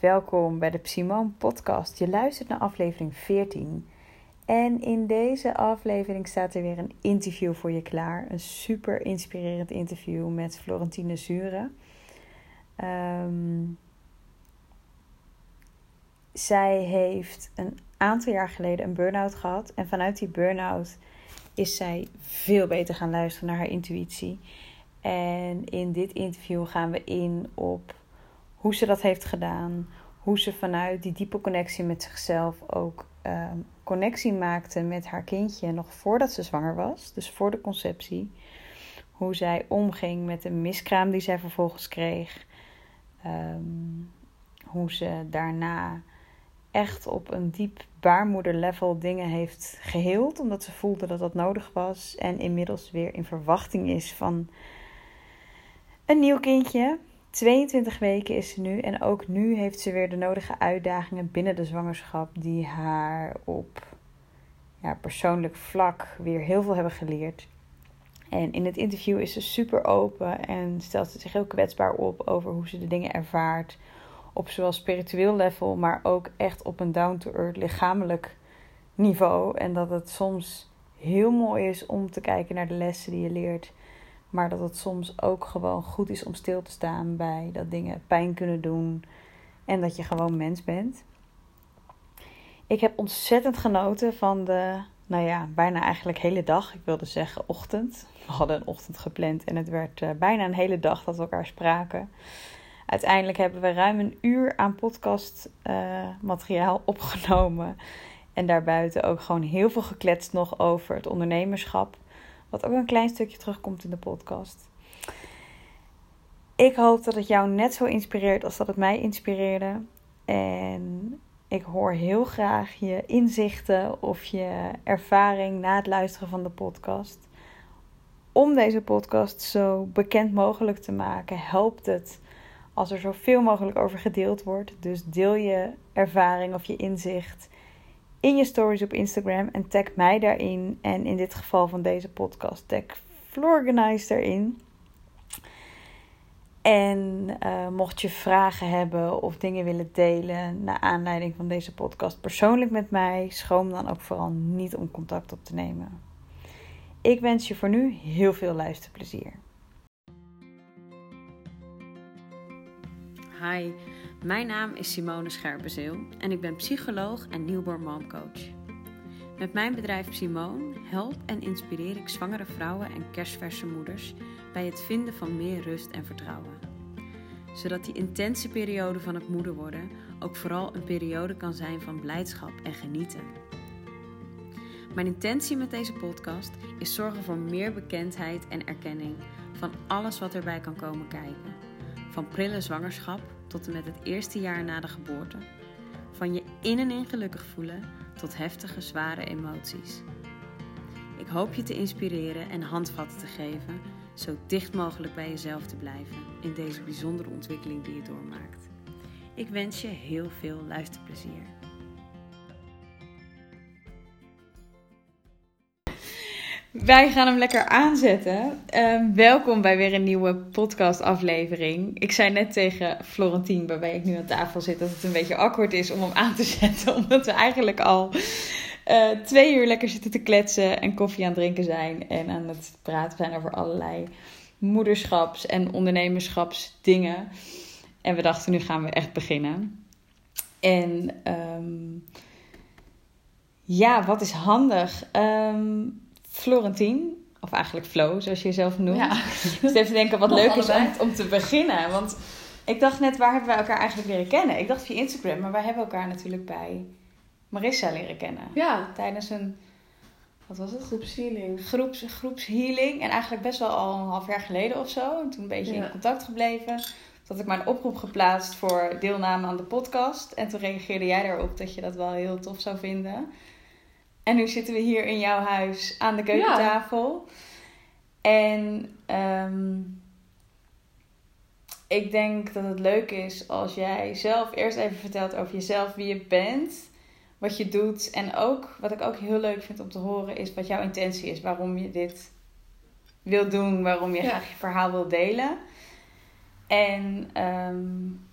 Welkom bij de Psimon Podcast. Je luistert naar aflevering 14. En in deze aflevering staat er weer een interview voor je klaar. Een super inspirerend interview met Florentine Zure. Ehm, zij heeft een aantal jaar geleden een burn-out gehad. En vanuit die burn-out is zij veel beter gaan luisteren naar haar intuïtie. En in dit interview gaan we in op hoe ze dat heeft gedaan. Hoe ze vanuit die diepe connectie met zichzelf ook um, connectie maakte met haar kindje nog voordat ze zwanger was. Dus voor de conceptie. Hoe zij omging met de miskraam die zij vervolgens kreeg. Um, hoe ze daarna echt op een diep baarmoederlevel dingen heeft geheeld. Omdat ze voelde dat dat nodig was. En inmiddels weer in verwachting is van een nieuw kindje. 22 weken is ze nu. En ook nu heeft ze weer de nodige uitdagingen binnen de zwangerschap. Die haar op ja, persoonlijk vlak weer heel veel hebben geleerd. En in het interview is ze super open en stelt ze zich heel kwetsbaar op over hoe ze de dingen ervaart. Op zowel spiritueel level, maar ook echt op een down-to-earth lichamelijk niveau. En dat het soms heel mooi is om te kijken naar de lessen die je leert. Maar dat het soms ook gewoon goed is om stil te staan bij dat dingen pijn kunnen doen. En dat je gewoon mens bent. Ik heb ontzettend genoten van de, nou ja, bijna eigenlijk hele dag. Ik wilde zeggen ochtend. We hadden een ochtend gepland en het werd uh, bijna een hele dag dat we elkaar spraken. Uiteindelijk hebben we ruim een uur aan podcastmateriaal uh, opgenomen. En daarbuiten ook gewoon heel veel gekletst nog over het ondernemerschap. Wat ook een klein stukje terugkomt in de podcast. Ik hoop dat het jou net zo inspireert als dat het mij inspireerde. En ik hoor heel graag je inzichten of je ervaring na het luisteren van de podcast. Om deze podcast zo bekend mogelijk te maken, helpt het als er zoveel mogelijk over gedeeld wordt. Dus deel je ervaring of je inzicht in je stories op Instagram en tag mij daarin. En in dit geval van deze podcast, tag Florganize erin. En uh, mocht je vragen hebben of dingen willen delen naar aanleiding van deze podcast persoonlijk met mij, schroom dan ook vooral niet om contact op te nemen. Ik wens je voor nu heel veel luisterplezier. Hi, mijn naam is Simone Scherpenzeel en ik ben psycholoog en newborn momcoach. Met mijn bedrijf Simone help en inspireer ik zwangere vrouwen en kerstverse moeders bij het vinden van meer rust en vertrouwen. Zodat die intense periode van het moeder worden ook vooral een periode kan zijn van blijdschap en genieten. Mijn intentie met deze podcast is zorgen voor meer bekendheid en erkenning van alles wat erbij kan komen kijken. Van prille zwangerschap tot en met het eerste jaar na de geboorte. Van je in en in gelukkig voelen tot heftige, zware emoties. Ik hoop je te inspireren en handvatten te geven, zo dicht mogelijk bij jezelf te blijven in deze bijzondere ontwikkeling die je doormaakt. Ik wens je heel veel luisterplezier. Wij gaan hem lekker aanzetten. Uh, welkom bij weer een nieuwe podcast-aflevering. Ik zei net tegen Florentien, waarbij ik nu aan tafel zit, dat het een beetje awkward is om hem aan te zetten. Omdat we eigenlijk al uh, twee uur lekker zitten te kletsen en koffie aan het drinken zijn. En aan het praten zijn over allerlei moederschaps- en ondernemerschapsdingen. En we dachten, nu gaan we echt beginnen. En um, ja, wat is handig? Um, Florentien, of eigenlijk Flo, zoals je jezelf noemt. Ja. Dus even denken wat leuk is om, om, te beginnen. Want ik dacht net, waar hebben wij elkaar eigenlijk leren kennen? Ik dacht via Instagram, maar wij hebben elkaar natuurlijk bij Marissa leren kennen. Ja. Tijdens een, wat was het? Groepshealing. Groeps, groepshealing. En eigenlijk best wel al een half jaar geleden of zo. En toen een beetje ja. in contact gebleven. Toen had ik maar een oproep geplaatst voor deelname aan de podcast. En toen reageerde jij daarop dat je dat wel heel tof zou vinden. En nu zitten we hier in jouw huis aan de keukentafel. Ja. En um, ik denk dat het leuk is als jij zelf eerst even vertelt over jezelf, wie je bent, wat je doet. En ook, wat ik ook heel leuk vind om te horen, is wat jouw intentie is. Waarom je dit wil doen, waarom je ja. graag je verhaal wil delen. En um,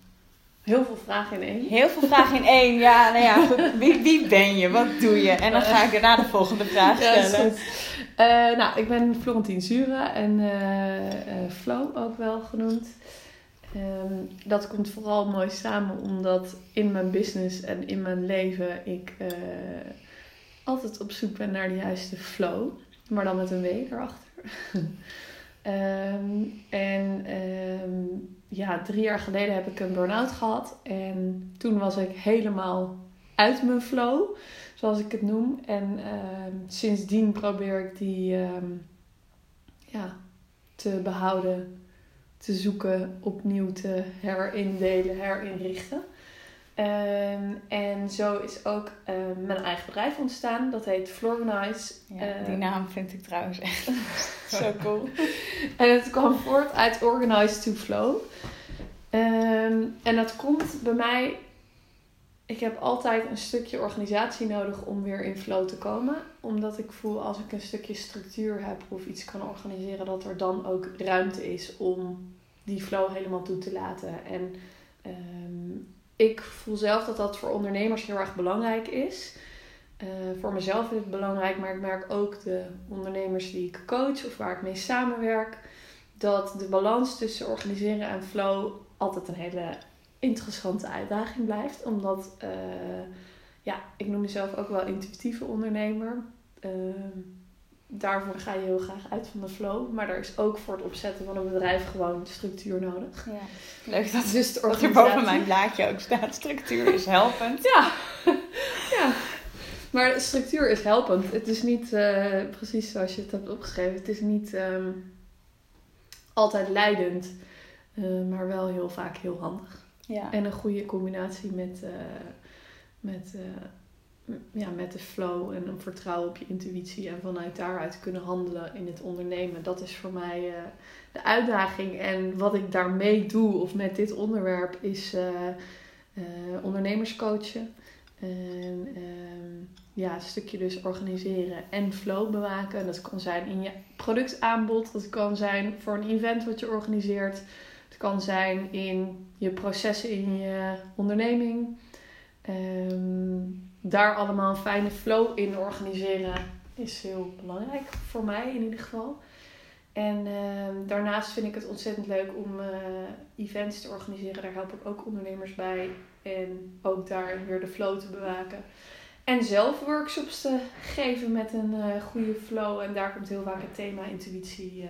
heel veel vragen in één. Heel veel vragen in één. Ja, nou ja, goed. Wie, wie ben je? Wat doe je? En dan ga ik daarna de volgende vraag Ja, stellen. goed. Eh, nou, ik ben Florentien Zure en eh eh, Flo ook wel genoemd. Ehm, dat komt vooral mooi samen omdat in mijn business en in mijn leven ik altijd op zoek ben naar de juiste flow. Maar dan met een W erachter. Ehm, en ehm, ja, drie jaar geleden heb ik een burn-out gehad. En toen was ik helemaal uit mijn flow, zoals ik het noem. En ehm, sindsdien probeer ik die ja, te behouden, te zoeken, opnieuw te herindelen, herinrichten. Ehm, en zo is ook ehm, mijn eigen bedrijf ontstaan. Dat heet Florganize. Ja, die naam vind ik trouwens echt zo cool. En het kwam voort uit Organize to Flow. Ehm, en dat komt bij mij. Ik heb altijd een stukje organisatie nodig om weer in flow te komen. Omdat ik voel als ik een stukje structuur heb of iets kan organiseren, dat er dan ook ruimte is om die flow helemaal toe te laten. En ehm, ik voel zelf dat dat voor ondernemers heel erg belangrijk is. Eh, voor mezelf is het belangrijk, maar ik merk ook de ondernemers die ik coach of waar ik mee samenwerk, dat de balans tussen organiseren en flow altijd een hele interessante uitdaging blijft. Omdat, eh, ja, ik noem mezelf ook wel intuïtieve ondernemer. Eh, daarvoor ga je heel graag uit van de flow. Maar er is ook voor het opzetten van een bedrijf gewoon structuur nodig. Ja. Leuk dat, Dus de dat er boven mijn blaadje ook staat. Structuur is helpend. Ja, ja. Maar structuur is helpend. Het is niet eh, precies zoals je het hebt opgeschreven. Het is niet ehm, altijd leidend, eh, maar wel heel vaak heel handig. Ja. En een goede combinatie met, eh, met, eh, ja, met de flow en een vertrouwen op je intuïtie en vanuit daaruit kunnen handelen in het ondernemen. Dat is voor mij eh, de uitdaging. En wat ik daarmee doe, of met dit onderwerp, is eh, eh, ondernemers coachen. En ehm, ja, een stukje dus organiseren en flow bewaken. Dat kan zijn in je productaanbod, dat kan zijn voor een event wat je organiseert. Het kan zijn in je processen in je onderneming. Ehm, daar allemaal een fijne flow in organiseren is heel belangrijk voor mij in ieder geval. En ehm, daarnaast vind ik het ontzettend leuk om eh, events te organiseren. Daar help ik ook ondernemers bij. En ook daar weer de flow te bewaken. En zelf workshops te geven met een eh, goede flow. En daar komt heel vaak het thema intuïtie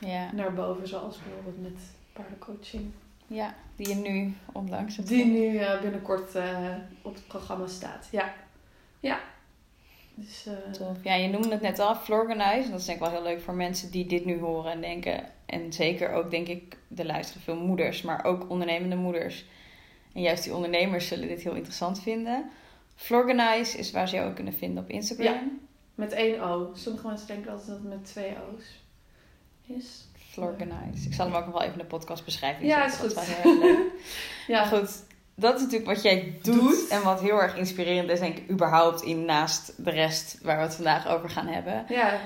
eh, Ja. naar boven. Zoals bijvoorbeeld met paardencoaching. Ja, die je nu onlangs hebt Die nu eh, binnenkort eh, op het programma staat. Ja. Ja. Dus, eh, Tof. Ja, je noemde het net al, Florganize. Dat is denk ik wel heel leuk voor mensen die dit nu horen en denken. En zeker ook, denk ik, er luisteren veel moeders, maar ook ondernemende moeders. En juist die ondernemers zullen dit heel interessant vinden. Florganize is waar ze jou ook kunnen vinden op Instagram. met één O. Sommige mensen denken altijd dat het met twee O's is. Florganize. Ik zal hem ook nog wel even in de podcast beschrijven. Ja, is goed. Ja, Maar goed, dat is natuurlijk wat jij doet, Doet. En wat heel erg inspirerend is, denk ik, überhaupt in naast de rest waar we het vandaag over gaan hebben. Ja,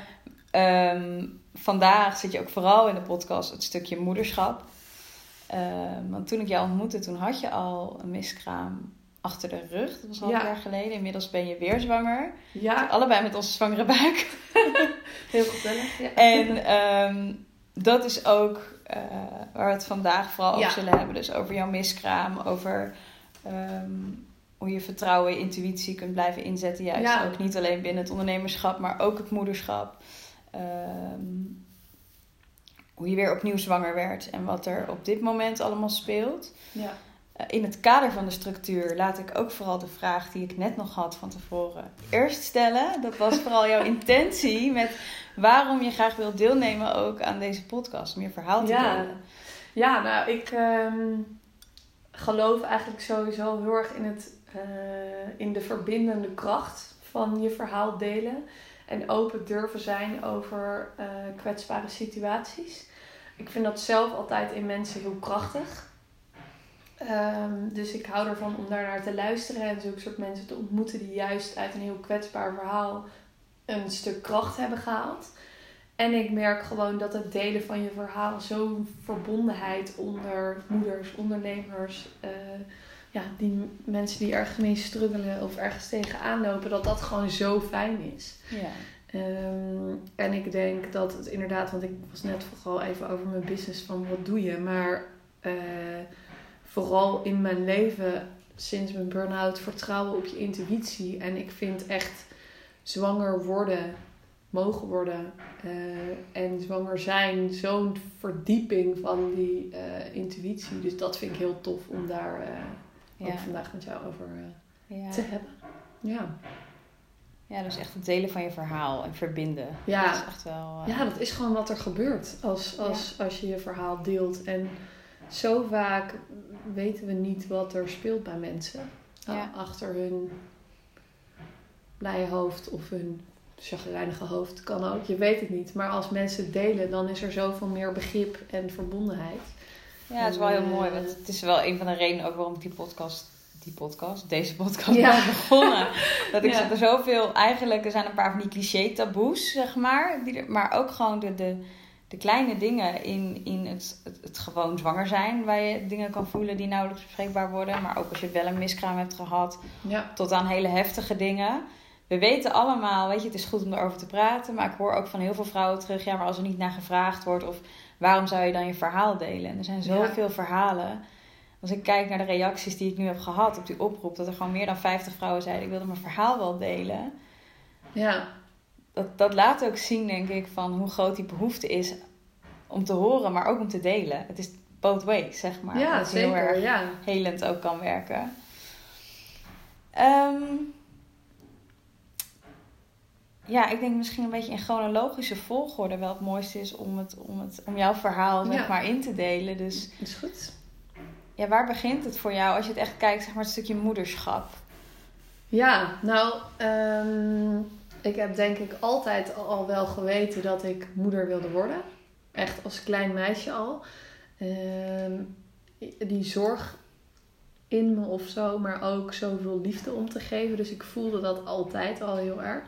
Ehm, vandaag zit je ook vooral in de podcast het stukje moederschap. Ehm, want toen ik jou ontmoette, toen had je al een miskraam achter de rug. Dat was al Ja. een jaar geleden. Inmiddels ben je weer zwanger. ja Allebei met onze zwangere buik. heel gezellig. Ja. En ehm, dat is ook eh, waar we het vandaag vooral over zullen hebben. Dus over jouw miskraam, over ehm, hoe je vertrouwen en intuïtie kunt blijven inzetten. Juist Ja. ook niet alleen binnen het ondernemerschap, maar ook het moederschap. Ehm, hoe je weer opnieuw zwanger werd en wat er op dit moment allemaal speelt. ja. Eh, In het kader van de structuur laat ik ook vooral de vraag die ik net nog had van tevoren eerst stellen. Dat was vooral jouw intentie met waarom je graag wilt deelnemen ook aan deze podcast. Om je verhaal te Ja. delen. Ja, nou, ik ehm, geloof eigenlijk sowieso heel erg in, het, eh, in de verbindende kracht van je verhaal delen. En open durven zijn over eh, kwetsbare situaties. Ik vind dat zelf altijd in mensen heel krachtig. Ehm, dus ik hou ervan om daar naar te luisteren en zulke soort mensen te ontmoeten die juist uit een heel kwetsbaar verhaal een stuk kracht hebben gehaald. En ik merk gewoon dat het delen van je verhaal zo'n verbondenheid onder moeders, ondernemers, eh, ja, die mensen die ergens mee struggelen of ergens tegenaan lopen, dat dat gewoon zo fijn is. Ja. Ehm, en ik denk dat het inderdaad, want ik was net vooral even over mijn business van wat doe je, maar eh, vooral in mijn leven sinds mijn burn-out vertrouwen op je intuïtie. En ik vind echt zwanger worden, mogen worden eh, en zwanger zijn zo'n verdieping van die eh, intuïtie. Dus dat vind ik heel tof om daar ook Ja. vandaag met jou over Ja. te hebben. Ja. ja, dus echt het delen van je verhaal en verbinden. Ja. Dat is echt wel... Ja, dat is gewoon wat er gebeurt als, als, als je je verhaal deelt. En zo vaak weten we niet wat er speelt bij mensen. Achter hun blije hoofd of hun chagrijnige hoofd kan ook. Je weet het niet. Maar als mensen het delen, dan is er zoveel meer begrip en verbondenheid. Ja, het is wel heel mooi. eh, Want het is wel een van de redenen ook waarom ik die podcast, die podcast, deze podcast Ja. ben begonnen. Dat ik Ja. er zoveel, eigenlijk, er zijn een paar van die cliché taboes, zeg maar. Die er, maar ook gewoon de, de, de kleine dingen in, in het, het, het gewoon zwanger zijn. Waar je dingen kan voelen die nauwelijks bespreekbaar worden. Maar ook als je wel een miskraam hebt gehad. Ja, Tot aan hele heftige dingen. We weten allemaal, weet je, het is goed om erover te praten. Maar ik hoor ook van heel veel vrouwen terug. Ja, maar als er niet naar gevraagd wordt. Of waarom zou je dan je verhaal delen? En er zijn zoveel verhalen. Als ik kijk naar de reacties die ik nu heb gehad op die oproep. Dat er gewoon meer dan 50 vrouwen zeiden. Ik wilde mijn verhaal wel delen. ja, Dat, dat laat ook zien, denk ik, van hoe groot die behoefte is. Om te horen, maar ook om te delen. Het is both ways, zeg maar. ja dat het heel zeker. erg Ja. helend ook kan werken. Ehm, ja, ik denk misschien een beetje in chronologische volgorde wel het mooiste is om, het, om, het, om jouw verhaal zeg Ja. maar in te delen. Dus Is goed. ja, waar begint het voor jou als je het echt kijkt, zeg maar het stukje moederschap? Ja, nou, ehm, ik heb denk ik altijd al wel geweten dat ik moeder wilde worden. Echt als klein meisje al. Ehm, die zorg in me of zo, maar ook zoveel liefde om te geven. Dus ik voelde dat altijd al heel erg.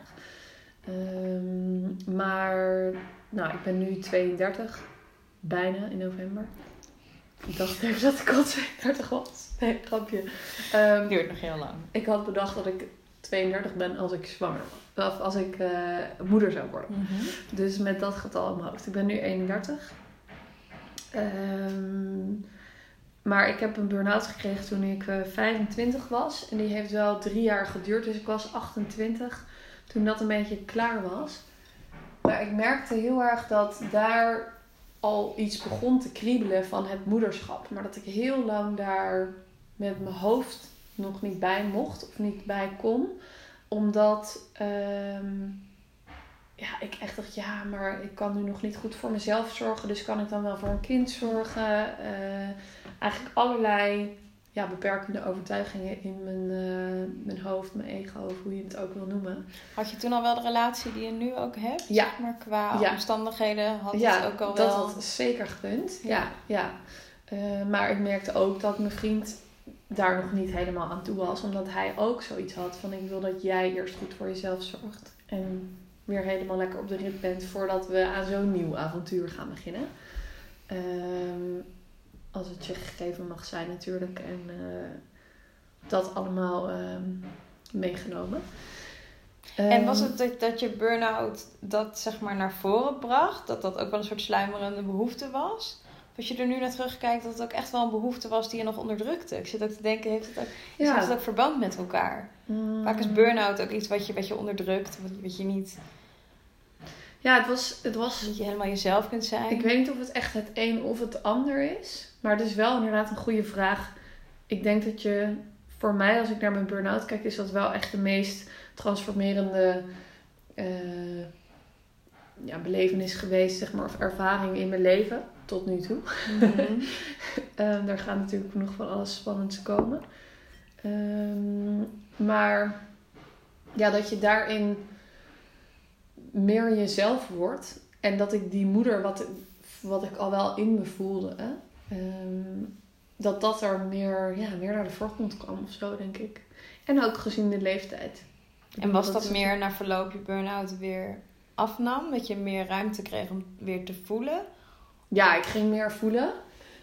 Ehm, maar, nou, ik ben nu 32, bijna in november. Ik dacht even dat ik al 32 was. Nee, grapje. Ehm, Duurt nog heel lang. ik had bedacht dat ik 32 ben als ik zwanger was. Of als ik eh, moeder zou worden. Dus met dat getal in mijn hoofd. Ik ben nu 31. Ehm, maar ik heb een burn-out gekregen toen ik eh, 25 was. En die heeft wel drie jaar geduurd. Dus ik was 28 toen dat een beetje klaar was. Maar ik merkte heel erg dat daar al iets begon te kriebelen van het moederschap. Maar dat ik heel lang daar met mijn hoofd nog niet bij mocht of niet bij kon. Omdat ehm, ja, ik echt dacht, ja, maar ik kan nu nog niet goed voor mezelf zorgen. Dus kan ik dan wel voor een kind zorgen? Eh, eigenlijk allerlei ja, beperkende overtuigingen in mijn, eh, mijn hoofd, mijn ego, of hoe je het ook wil noemen. Had je toen al wel de relatie die je nu ook hebt? Ja. Maar qua Ja. omstandigheden had ja, het ook al dat wel... had zeker gekund. Ja. Ja, ja. Eh, maar ik merkte ook dat mijn vriend daar nog niet helemaal aan toe was. Omdat hij ook zoiets had van ik wil dat jij eerst goed voor jezelf zorgt. En weer helemaal lekker op de rit bent voordat we aan zo'n nieuw avontuur gaan beginnen. Ehm, als het je gegeven mag zijn natuurlijk. En eh, dat allemaal ehm, meegenomen. En was Ehm, het dat, dat je burn-out dat zeg maar naar voren bracht? Dat dat ook wel een soort sluimerende behoefte was? Of als je er nu naar terugkijkt, dat het ook echt wel een behoefte was die je nog onderdrukte? Ik zit ook te denken, heeft het ook, Ja. heeft het ook verband met elkaar? Mm. Vaak is burn-out ook iets wat je, wat je onderdrukt, wat, wat je niet Ja, het was, het was dat je helemaal jezelf kunt zijn. Ik weet niet of het echt het een of het ander is. Maar het is wel inderdaad een goede vraag. Ik denk dat je, voor mij als ik naar mijn burn-out kijk, is dat wel echt de meest transformerende eh, ja, belevenis geweest, zeg maar, of ervaring in mijn leven tot nu toe. Mhm. Ehm, daar gaat natuurlijk nog van alles spannends komen. Ehm, maar ja, dat je daarin meer jezelf wordt. En dat ik die moeder, wat, wat ik al wel in me voelde, hè, ehm, dat dat er meer, ja, meer naar de voorgrond kwam of zo, denk ik. En ook gezien de leeftijd. En was dat meer na verloop je burn-out weer afnam? Dat je meer ruimte kreeg om weer te voelen? Ja, ik ging meer voelen.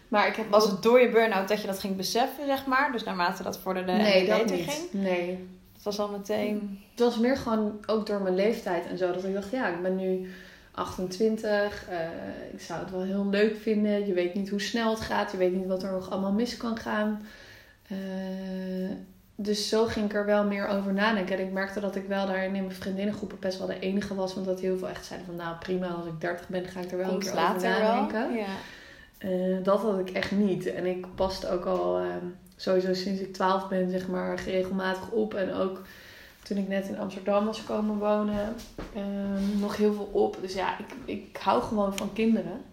Maar ik heb Was het door je burn-out dat je dat ging beseffen, zeg maar? Dus naarmate dat vorderde en Nee, het dat niet. ging? Nee. Het was al meteen... Het was meer gewoon ook door mijn leeftijd en zo. Dat ik dacht, ja, ik ben nu 28. eh, ik zou het wel heel leuk vinden. Je weet niet hoe snel het gaat. Je weet niet wat er nog allemaal mis kan gaan. Eh, dus zo ging ik er wel meer over nadenken. En ik merkte dat ik wel daarin in mijn vriendinnengroepen best wel de enige was. Want dat heel veel echt zeiden van, nou prima, als ik 30 ben ga ik er wel een Komt keer later over wel. nadenken. Ja. Eh, dat had ik echt niet. En ik paste ook al eh, sowieso sinds ik 12 ben, zeg maar, regelmatig op. En ook toen ik net in Amsterdam was komen wonen, eh, nog heel veel op. Dus ja, ik, ik hou gewoon van kinderen.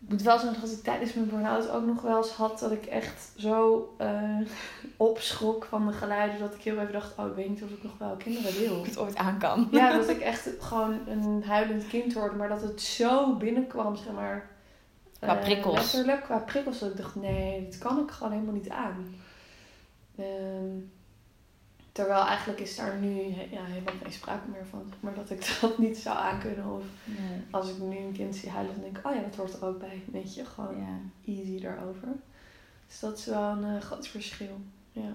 Ik moet wel zeggen dat ik tijdens mijn burn-out ook nog wel eens had dat ik echt zo eh, opschrok van de geluiden. Dat ik heel even dacht, oh, ik weet niet of ik nog wel kinderen wil. Of het ooit aan kan. Ja, dat ik echt gewoon een huilend kind hoorde, maar dat het zo binnenkwam, zeg maar. Qua eh, prikkels. letterlijk, qua prikkels. Dat ik dacht, nee, dit kan ik gewoon helemaal niet aan. Ehm, terwijl eigenlijk is daar nu ja, helemaal geen sprake meer van. Maar dat ik dat niet zou aankunnen. Of Nee. als ik nu een kind zie huilen, dan denk ik, oh ja, dat hoort er ook bij. Weet je, gewoon Ja. easy daarover. Dus dat is wel een eh, groot verschil. Ja,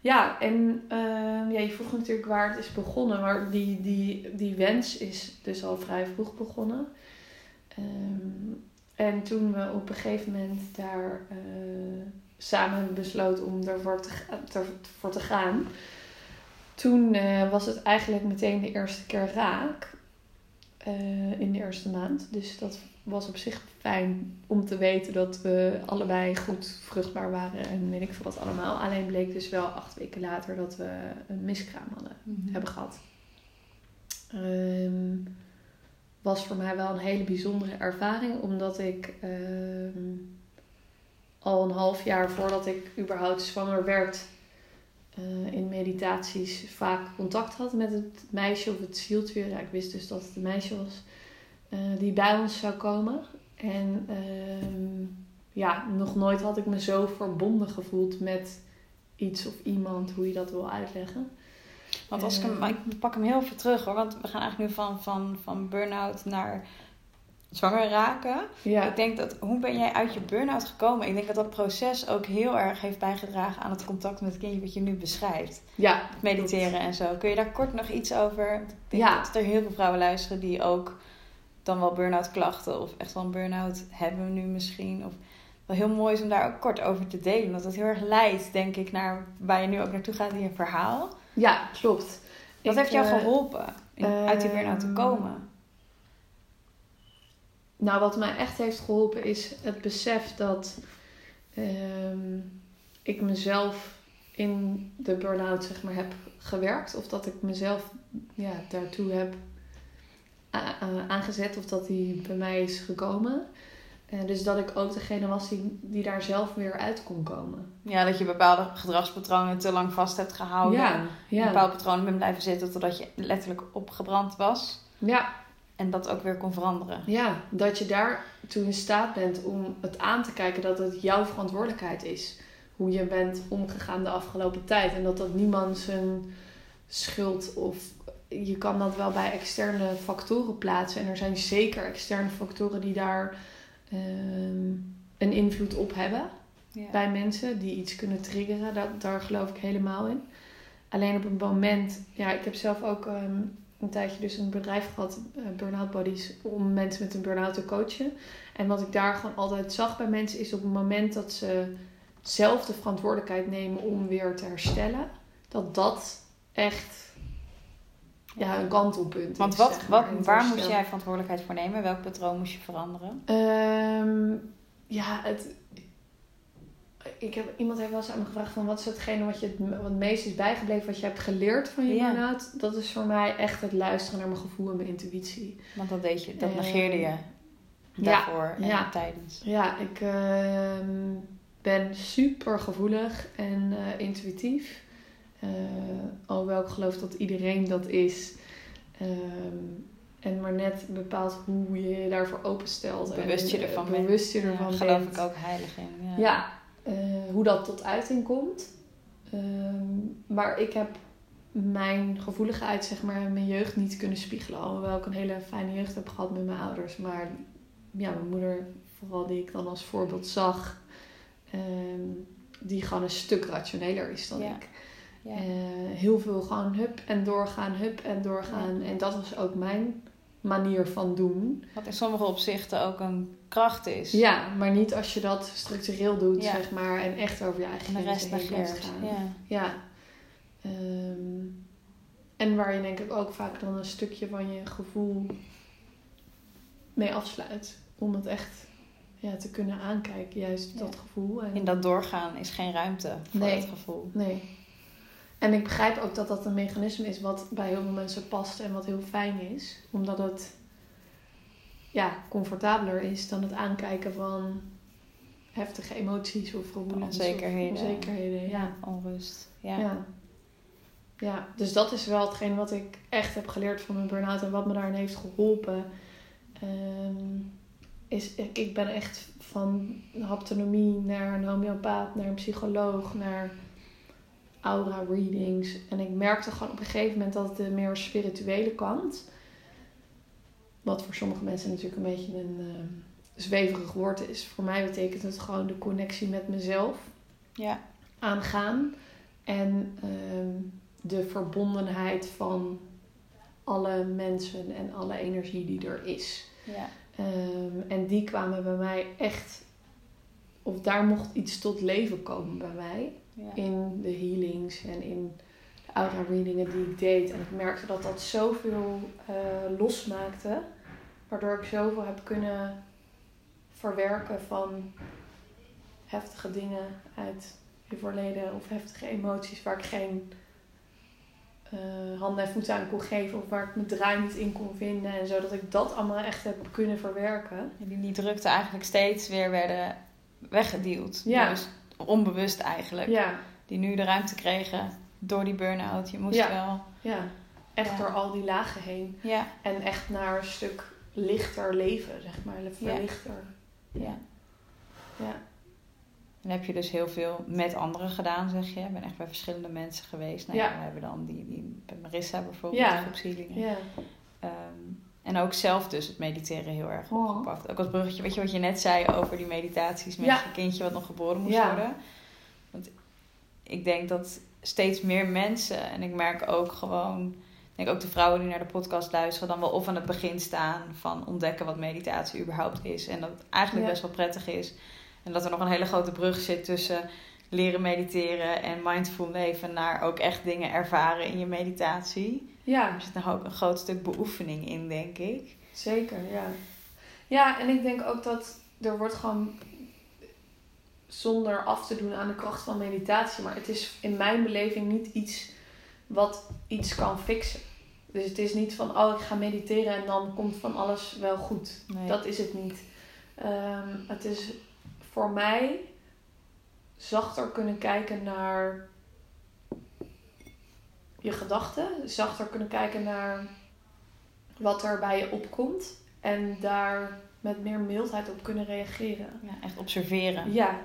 ja en ehm, ja, je vroeg natuurlijk waar het is begonnen. Maar die, die, die wens is dus al vrij vroeg begonnen. Ehm, en toen we op een gegeven moment daar eh, samen besloten om ervoor te, ga- ter- voor te gaan. Toen eh, was het eigenlijk meteen de eerste keer raak. eh, in de eerste maand. Dus dat was op zich fijn om te weten dat we allebei goed vruchtbaar waren en weet ik veel wat allemaal. Alleen bleek dus wel acht weken later dat we een miskraam hadden Mhm. hebben gehad. Ehm, was voor mij wel een hele bijzondere ervaring, omdat ik ehm, al een half jaar voordat ik überhaupt zwanger werd, eh, in meditaties vaak contact had met het meisje of het zieltje. Ja, ik wist dus dat het een meisje was eh, die bij ons zou komen. En ehm, ja, nog nooit had ik me zo verbonden gevoeld met iets of iemand, hoe je dat wil uitleggen. Want als ik hem, Eh. maar ik pak hem heel even terug hoor, want we gaan eigenlijk nu van, van, van burn-out naar zwanger raken. Ja, Ik denk dat, hoe ben jij uit je burn-out gekomen? Ik denk dat dat proces ook heel erg heeft bijgedragen aan het contact met het kindje wat je nu beschrijft. ja Mediteren en zo. Kun je daar kort nog iets over? Ik denk Ja. dat er heel veel vrouwen luisteren die ook dan wel burn-out klachten of echt wel een burn-out hebben nu misschien. Of wel heel mooi is om daar ook kort over te delen. Want dat heel erg leidt, denk ik, naar waar je nu ook naartoe gaat in je verhaal. Ja, klopt. Wat Ik, heeft jou eh, geholpen uit die burn-out te ehm, komen? Nou, wat mij echt heeft geholpen is het besef dat ehm, ik mezelf in de burn-out zeg maar, heb gewerkt. Of dat ik mezelf ja, daartoe heb aangezet of dat die bij mij is gekomen. Eh, dus dat ik ook degene was die, die daar zelf weer uit kon komen. Ja, dat je bepaalde gedragspatronen te lang vast hebt gehouden. ja. bepaalde patronen bent blijven zitten totdat je letterlijk opgebrand was. ja, En dat ook weer kon veranderen. Ja, dat je daartoe in staat bent om het aan te kijken dat het jouw verantwoordelijkheid is. Hoe je bent omgegaan de afgelopen tijd. En dat dat niemand zijn schuld of je kan dat wel bij externe factoren plaatsen. En er zijn zeker externe factoren die daar ehm, een invloed op hebben Ja. bij mensen die iets kunnen triggeren. Dat, daar geloof ik helemaal in. Alleen op een moment, ja, ik heb zelf ook ehm, een tijdje dus een bedrijf gehad, eh, Burnout Buddies, om mensen met een burn-out te coachen. En wat ik daar gewoon altijd zag bij mensen is op het moment dat ze zelf de verantwoordelijkheid nemen om weer te herstellen, dat dat echt ja, een kantelpunt Want is. wat, zeg maar, wat, waar moest jij verantwoordelijkheid voor nemen? Welk patroon moest je veranderen? Ehm, ja, het, ik heb, iemand heeft wel eens aan me gevraagd van wat is hetgene wat je het, wat het meest is bijgebleven, wat je hebt geleerd van je Ja. burn-out. Dat is voor mij echt het luisteren naar mijn gevoel en mijn intuïtie. Want dat deed je, dat Eh, negeerde je ja, daarvoor en ja. tijdens. Ja, ik ehm, ben super gevoelig en eh, intuïtief. Eh, alhoewel ik geloof dat iedereen dat is. Ehm, en maar net bepaalt hoe je je daarvoor openstelt. Bewust je eh, ervan bent. bewust je Ja, ervan geloof ik ook heilig in. Ja. Eh, hoe dat tot uiting komt. Ehm, maar ik heb mijn gevoeligheid, zeg maar, in mijn jeugd niet kunnen spiegelen. Alhoewel ik een hele fijne jeugd heb gehad met mijn ouders. Maar ja, mijn moeder vooral die ik dan als voorbeeld zag, ehm, die gewoon een stuk rationeler is dan Ja. ik. Ja. Eh, heel veel gewoon hup en doorgaan, hup en doorgaan. En dat was ook mijn manier van doen. Wat in sommige opzichten ook een kracht is. Ja, maar niet als je dat structureel doet, Ja. zeg maar. En echt over je eigen En de rest negeert. gaan. Ja. Ja. Ehm, en waar je denk ik ook vaak dan een stukje van je gevoel mee afsluit. Om het echt ja, te kunnen aankijken, juist Ja. dat gevoel. En, In dat doorgaan is geen ruimte voor Nee. het gevoel. Nee. En ik begrijp ook dat dat een mechanisme is wat bij heel veel mensen past en wat heel fijn is. Omdat het ja, comfortabeler is dan het aankijken van heftige emoties of gevoelens. Onzekerheden. Of onzekerheden, ja. Onrust. Ja. Ja. ja. dus dat is wel hetgeen wat ik echt heb geleerd van mijn burn-out en wat me daarin heeft geholpen. Ehm, is, ik ik ben echt van haptonomie naar een homeopaat, naar een psycholoog, naar aura readings. En ik merkte gewoon op een gegeven moment dat de meer spirituele kant, wat voor sommige mensen natuurlijk een beetje een ehm, zweverig woord is, voor mij betekent het gewoon de connectie met mezelf Ja. aangaan. En ehm, de verbondenheid van alle mensen en alle energie die er is. Ja. Ehm, en die kwamen bij mij echt, of daar mocht iets tot leven komen bij mij. Ja. In de healings en in de aura readingen die ik deed. En ik merkte dat dat zoveel eh, losmaakte. Waardoor ik zoveel heb kunnen verwerken van heftige dingen uit je verleden. Of heftige emoties waar ik geen eh, handen en voeten aan kon geven. Of waar ik mijn draai niet in kon vinden. En zo dat ik dat allemaal echt heb kunnen verwerken. En die, die drukte eigenlijk steeds weer werden weggeduwd. Ja. Dus onbewust eigenlijk. Ja, Die nu de ruimte kregen door die burn-out. Je moest Ja. wel... ja. Echt Ja. door al die lagen heen. Ja. En echt naar een stuk lichter leven, zeg maar. Verlichter. ja. Ja. En heb je dus heel veel met anderen gedaan, zeg je. Ik ben echt bij verschillende mensen geweest. Nou, Ja. We hebben dan die, die bij Marissa bijvoorbeeld, Ja. groepshealingen. Ja. Ehm, en ook zelf dus het mediteren heel erg Oh. opgepakt. Ook als bruggetje, weet je wat je net zei over die meditaties met Ja. je kindje wat nog geboren moest Ja. worden. Want ik denk dat steeds meer mensen, en ik merk ook gewoon, ik denk ook de vrouwen die naar de podcast luisteren, dan wel of aan het begin staan van ontdekken wat meditatie überhaupt is. En dat het eigenlijk Ja. best wel prettig is. En dat er nog een hele grote brug zit tussen leren mediteren en mindful leven naar ook echt dingen ervaren in je meditatie. ja, Er zit nog ook een groot stuk beoefening in, denk ik. zeker, ja. Ja, en ik denk ook dat er wordt gewoon zonder af te doen aan de kracht van meditatie. Maar het is in mijn beleving niet iets wat iets kan fixen. Dus het is niet van, oh, ik ga mediteren en dan komt van alles wel goed. Nee. Dat is het niet. Ehm, het is voor mij zachter kunnen kijken naar je gedachten. Zachter kunnen kijken naar wat er bij je opkomt. En daar met meer mildheid op kunnen reageren. Ja, echt observeren. Ja,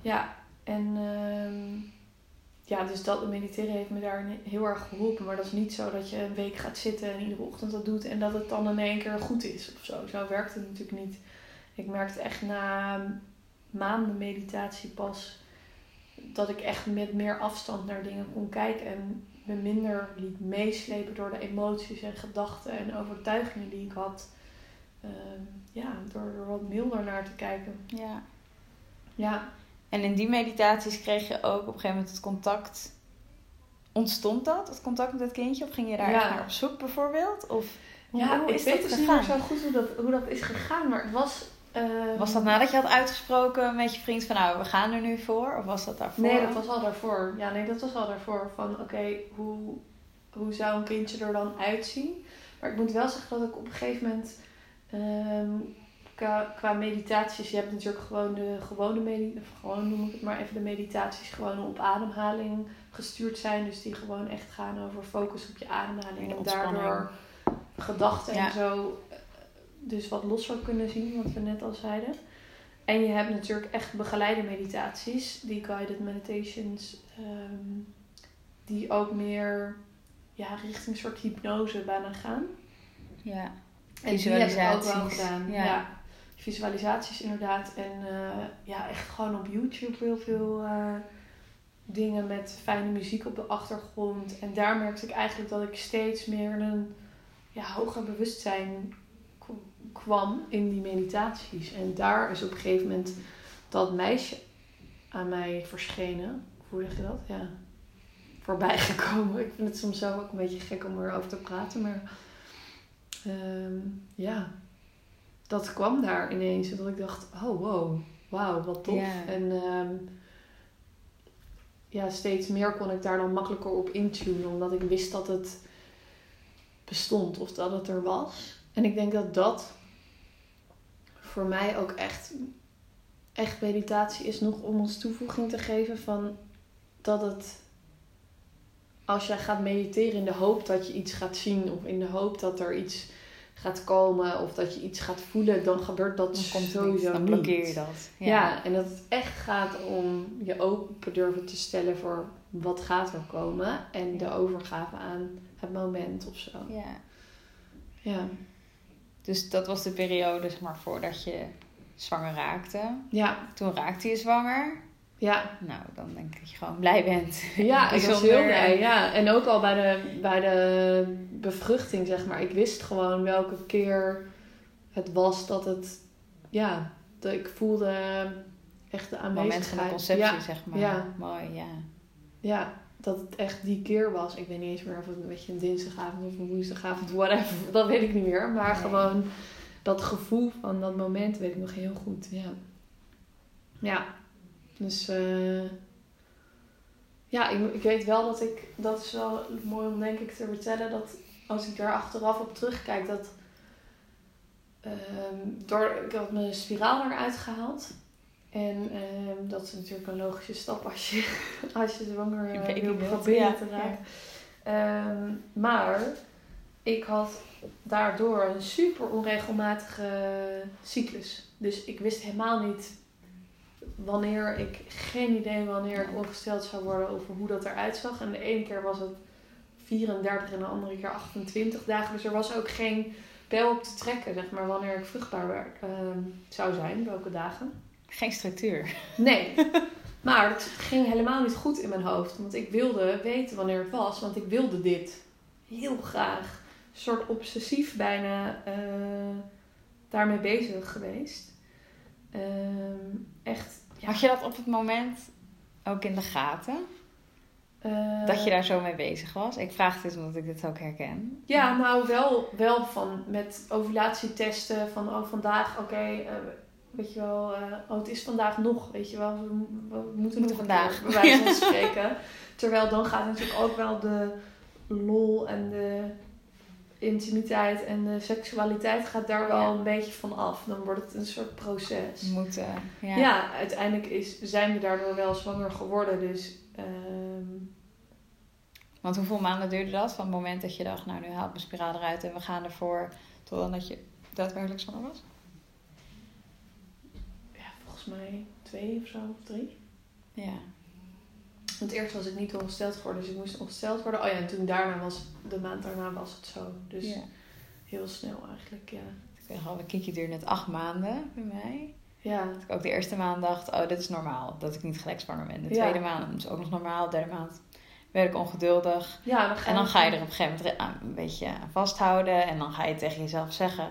ja. En ehm, ja, dus dat mediteren heeft me daar heel erg geholpen. Maar dat is niet zo dat je een week gaat zitten en iedere ochtend dat doet en dat het dan in één keer goed is of zo. Zo werkt het natuurlijk niet. Ik merkte echt na maanden meditatie pas dat ik echt met meer afstand naar dingen kon kijken en me minder liet meeslepen door de emoties en gedachten en overtuigingen die ik had. Ehm, ja, door er wat milder naar te kijken. Ja. Ja, En in die meditaties kreeg je ook op een gegeven moment het contact. Ontstond dat, het contact met het kindje? Of ging je daar Ja. naar op zoek bijvoorbeeld? Of hoe, ja hoe ik is weet dat dus niet meer zo goed hoe dat, hoe dat is gegaan, maar het was... ehm, Was dat nadat je had uitgesproken met je vriend van nou, we gaan er nu voor? Of was dat daarvoor? Nee, dat was al daarvoor. Ja, nee, dat was al daarvoor. Van oké, hoe, hoe zou een kindje er dan uitzien? Maar ik moet wel zeggen dat ik op een gegeven moment ehm, qua, qua meditaties, je hebt natuurlijk gewoon de gewone meditaties, gewoon noem ik het maar even de meditaties, gewoon op ademhaling gestuurd zijn. Dus die gewoon echt gaan over focus op je ademhaling. De En daardoor gedachten Ja. en zo dus wat losser kunnen zien, wat we net al zeiden. En je hebt natuurlijk echt begeleide meditaties, die guided meditations, ehm, die ook meer ja, richting een soort hypnose bijna gaan. Ja. En die heb ik ook wel Visualisaties. gedaan. Ja. Ja. visualisaties inderdaad. En eh, ja, echt gewoon op YouTube heel veel eh, dingen met fijne muziek op de achtergrond. En daar merkte ik eigenlijk dat ik steeds meer een ja, hoger bewustzijn kwam in die meditaties. En daar is op een gegeven moment dat meisje aan mij verschenen. Hoe zeg je dat? Ja. Voorbij gekomen. Ik vind het soms zelf ook een beetje gek om erover te praten. Maar ehm, ja, dat kwam daar ineens. Dat ik dacht, oh wow, wauw, wat tof. En ehm, ja, steeds meer kon ik daar dan makkelijker op intunen. Omdat ik wist dat het bestond of dat het er was. En ik denk dat dat voor mij ook echt, echt meditatie is nog om ons toevoeging te geven van dat het als jij gaat mediteren in de hoop dat je iets gaat zien of in de hoop dat er iets gaat komen of dat je iets gaat voelen, dan gebeurt dat Dan komt sowieso niet, dan blokkeer je dat. Ja. en dat het echt gaat om je open durven te stellen voor wat gaat er komen en de overgave aan het moment of zo. ja. Ja, Dus dat was de periode, zeg maar, voordat je zwanger raakte. ja, Toen raakte je zwanger. ja. Nou, dan denk ik dat je gewoon blij bent. Ja, ik was heel blij. Ja. En ook al bij de, bij de bevruchting, zeg maar. Ik wist gewoon welke keer het was dat het... Ja, dat ik voelde echt de Het moment aanwezigheid. van de conceptie, Ja, zeg maar. ja. Mooi, ja. ja, dat het echt die keer was. Ik weet niet eens meer of het een beetje een dinsdagavond of een woensdagavond, whatever. Dat weet ik niet meer. Maar Nee. gewoon dat gevoel van dat moment weet ik nog heel goed. Ja, ja. dus... eh, ja, ik, ik weet wel dat ik... Dat is wel mooi om denk ik te vertellen. Dat als ik daar achteraf op terugkijk, dat... ehm, door, ik had mijn spiraal eruit gehaald. En ehm, dat is natuurlijk een logische stap als je, als je zwanger uh, baby wil proberen ja, te raken. Ehm, maar ik had daardoor een super onregelmatige cyclus. Dus ik wist helemaal niet wanneer ik, geen idee wanneer ik ongesteld zou worden of hoe dat eruit zag. En de ene keer was het 34 en de andere keer 28 dagen. Dus er was ook geen pijl op te trekken, zeg maar, wanneer ik vruchtbaar werd, ehm, zou zijn, welke dagen. Geen structuur. Nee. Maar het ging helemaal niet goed in mijn hoofd. Want ik wilde weten wanneer het was. Want ik wilde dit. Heel graag. Een soort obsessief bijna eh, daarmee bezig geweest. Ehm, echt. Ja, Had je dat op het moment ook in de gaten? eh, Dat je daar zo mee bezig was? Ik vraag dit omdat ik dit ook herken. Ja, nou wel, wel van met ovulatietesten. Van oh, vandaag, oké, eh, weet je wel, eh, oh, het is vandaag nog, weet je wel. We, we moeten nog vandaag. bij wijze van spreken. Terwijl dan gaat natuurlijk ook wel de lol en de intimiteit en de seksualiteit gaat daar wel Ja. een beetje van af. Dan wordt het een soort proces. Moeten. Ja. Ja, uiteindelijk is, zijn we daardoor wel zwanger geworden. Dus ehm, Want hoeveel maanden duurde dat? Van het moment dat je dacht, nou nu haal ik mijn spiraal eruit en we gaan ervoor. Tot dan dat je daadwerkelijk zwanger was? Mij twee of zo, of drie. Ja. Want eerst was ik niet ongesteld geworden, dus ik moest ongesteld worden. Oh ja, en toen daarna was, de maand daarna was het zo. Dus ja. heel snel eigenlijk, ja. Ik nog wel, Kiki duurde net acht maanden bij mij. Ja, Dat ik ook de eerste maand dacht, oh dit is normaal. Dat ik niet gelijk zwanger ben. De Ja. tweede maand is ook nog normaal. De derde maand werd ik ongeduldig. ja dan ga En dan ga je er op een gegeven moment aan- een beetje aan vasthouden. En dan ga je tegen jezelf zeggen...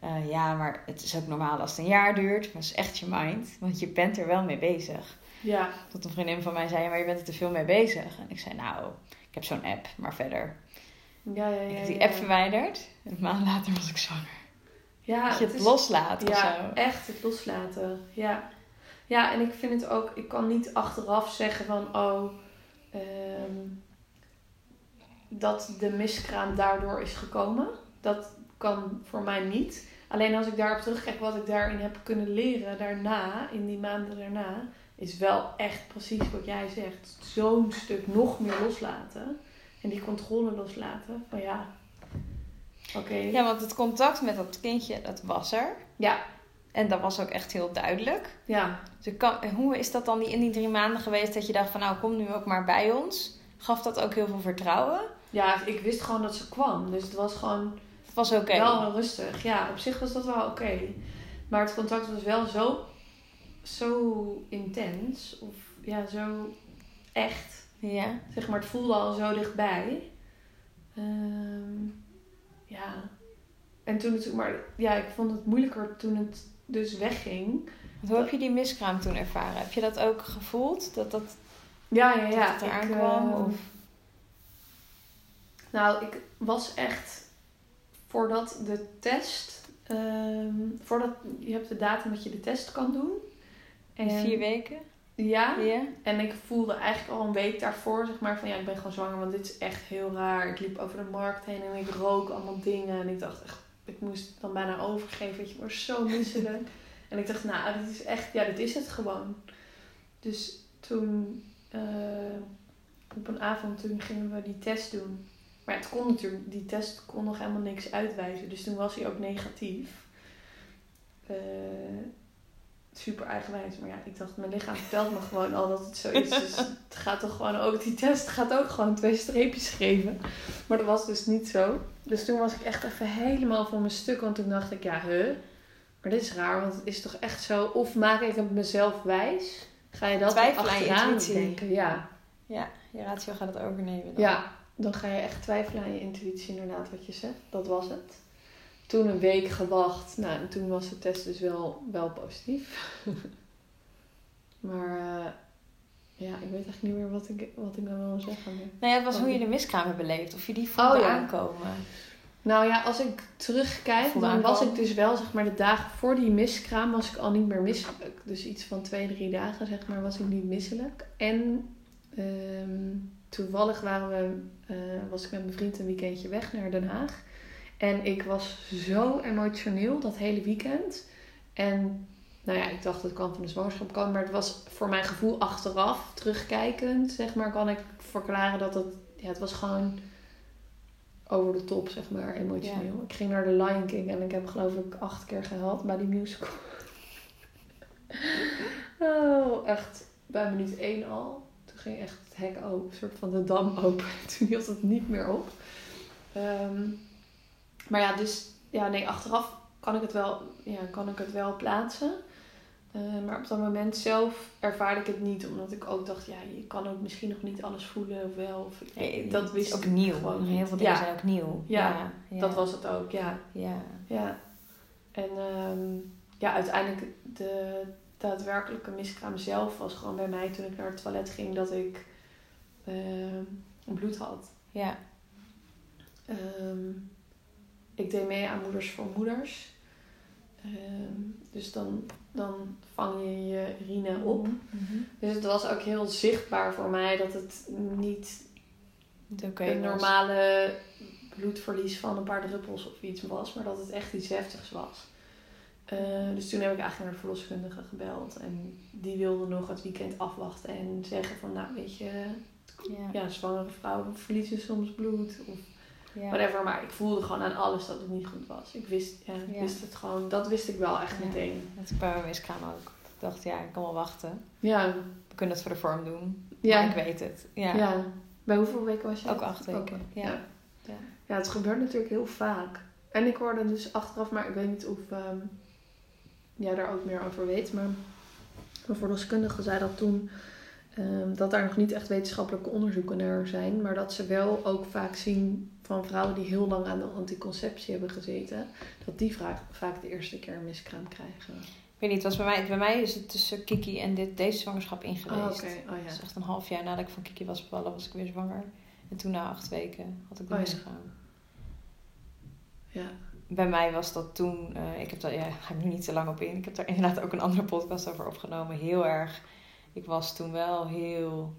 eh, ja, maar het is ook normaal als het een jaar duurt. Maar dat is echt je mind. Want je bent er wel mee bezig. Ja, Tot een vriendin van mij zei... maar je bent er te veel mee bezig. En ik zei, nou, ik heb zo'n app. Maar verder... ja, ja. ja ik heb die app verwijderd. En een maand later was ik zwanger. Ja, dat je het is- loslaat of Ja, zo. echt het loslaten. Ja. ja, en ik vind het ook, ik kan niet achteraf zeggen van, oh, ehm, dat de miskraam daardoor is gekomen. Dat kan voor mij niet. Alleen als ik daarop terugkijk wat ik daarin heb kunnen leren daarna, in die maanden daarna, is wel echt precies wat jij zegt. Zo'n stuk nog meer loslaten. En die controle loslaten. Van ja, oké. Ja, want het contact met dat kindje, dat was er. ja, En dat was ook echt heel duidelijk. ja. Dus kan, hoe is dat dan die- in die drie maanden geweest dat je dacht van nou kom nu ook maar bij ons? Gaf dat ook heel veel vertrouwen? Ja, ik wist gewoon dat ze kwam. Dus het was gewoon was oké. wel rustig. Ja, op zich was dat wel oké. Maar het contact was wel zo, zo intens. Of ja, zo echt. Ja. Zeg maar, het voelde al zo dichtbij. Ehm, ja. En toen het, maar ja, ik vond het moeilijker toen het dus wegging. Hoe heb je die miskraam toen ervaren? Heb je dat ook gevoeld? Dat dat, Ja, ja, ja. dat het eraan kwam? ehm, Of? Nou, ik was echt voordat de test, ehm, voordat je hebt de datum dat je de test kan doen. Vier weken? Ja, en ik voelde eigenlijk al een week daarvoor, zeg maar, van ja, ik ben gewoon zwanger, want dit is echt heel raar. Ik liep over de markt heen en ik rook allemaal dingen en ik dacht echt, ik moest het dan bijna overgeven, weet je, was zo misselijk. en ik dacht, nou, dit is echt, ja, dit is het gewoon. Dus toen, eh, op een avond, toen gingen we die test doen. Maar het kon natuurlijk, die test kon nog helemaal niks uitwijzen. Dus toen was hij ook negatief. Eh, super eigenwijs. Maar ja, ik dacht, mijn lichaam vertelt me gewoon al dat het zo is. Dus het gaat toch gewoon ook, die test gaat ook gewoon twee streepjes geven. Maar dat was dus niet zo. Dus toen was ik echt even helemaal van mijn stuk. Want toen dacht ik, ja, huh? Maar dit is raar, want het is toch echt zo. Of maak ik het mezelf wijs? Ga je dat je achteraan denken? Ja. Ja, je ratio gaat het overnemen. Dan. Ja, dan ga je echt twijfelen aan je intuïtie, inderdaad, wat je zegt. Dat was het. Toen een week gewacht. Nou, en toen was de test dus wel, wel positief. maar eh, ja, ik weet eigenlijk niet meer wat ik, wat ik dan wil zeggen. Nou ja, het was hoe je de miskraam hebt beleefd. Of je die voelde Oh, ja. aankomen. Nou ja, als ik terugkijk, Voelde dan was ik dus wel, zeg maar, de dagen voor die miskraam was ik al niet meer misselijk. Dus iets van twee, drie dagen, zeg maar, was ik niet misselijk. En ehm, toevallig waren we, eh, was ik met mijn vriend een weekendje weg naar Den Haag. En ik was zo emotioneel dat hele weekend. En nou ja, ik dacht het kan van de zwangerschap komen. Maar het was voor mijn gevoel achteraf, terugkijkend, zeg maar, kan ik verklaren dat het... Ja, het was gewoon over de top, zeg maar, emotioneel. Ik ging naar de Lion King en ik heb geloof ik acht keer gehaald bij die musical. oh, echt bij minuut één al. Toen ging echt hek open, een soort van de dam open. Toen hield het niet meer op. Ehm, maar ja, dus ja, nee, achteraf kan ik het wel, ja, kan ik het wel plaatsen. Eh, maar op dat moment zelf ervaarde ik het niet, omdat ik ook dacht, ja, je kan ook misschien nog niet alles voelen of wel. Of, Nee, dat wist ook ik nieuw. gewoon Heel veel dingen Ja. zijn ook nieuw. Ja, ja. Dat was het ook, ja. Ja. Ja. En ehm, ja, uiteindelijk de daadwerkelijke miskraam zelf was gewoon bij mij toen ik naar het toilet ging dat ik bloed had. Ja. Ehm, ik deed mee aan Moeders voor Moeders. Ehm, dus dan, dan vang je je urine op. Mhm. Dus het was ook heel zichtbaar voor mij dat het niet Het een was. normale bloedverlies van een paar druppels of iets was, maar dat het echt iets heftigs was. Eh, dus toen heb ik eigenlijk naar de verloskundige gebeld en die wilde nog het weekend afwachten en zeggen van, nou weet je, Ja. ja, zwangere vrouwen verliezen soms bloed of Ja. whatever, maar ik voelde gewoon aan alles dat het niet goed was. Ik wist, ja, wist het gewoon, dat wist ik wel echt meteen. Het miskraam ook. Ik dacht, ja, ik kan wel wachten. Ja, We kunnen het voor de vorm doen. ja, Maar ik weet het. Ja. ja. Bij hoeveel weken was je? Ook acht weken. Ook, ja. ja. Ja. Ja, het gebeurt natuurlijk heel vaak. En ik hoorde dus achteraf, maar ik weet niet of ehm jij daar ook meer over weet. Maar mijn verloskundige zei dat toen ehm, dat daar nog niet echt wetenschappelijke onderzoeken naar zijn. Maar dat ze wel ook vaak zien van vrouwen die heel lang aan de anticonceptie hebben gezeten. Dat die vaak, vaak de eerste keer een miskraam krijgen. Ik weet niet, was bij mij, bij mij is het tussen Kiki en dit, deze zwangerschap in geweest. Oh. Oh ja. Dus echt een half jaar nadat ik van Kiki was bevallen, was ik weer zwanger. En toen na acht weken had ik de Oh, ja. miskraam. Ja. Bij mij was dat toen, eh, ik heb daar, ja, ga ik nu niet te lang op in. Ik heb daar inderdaad ook een andere podcast over opgenomen. Heel erg, ik was toen wel heel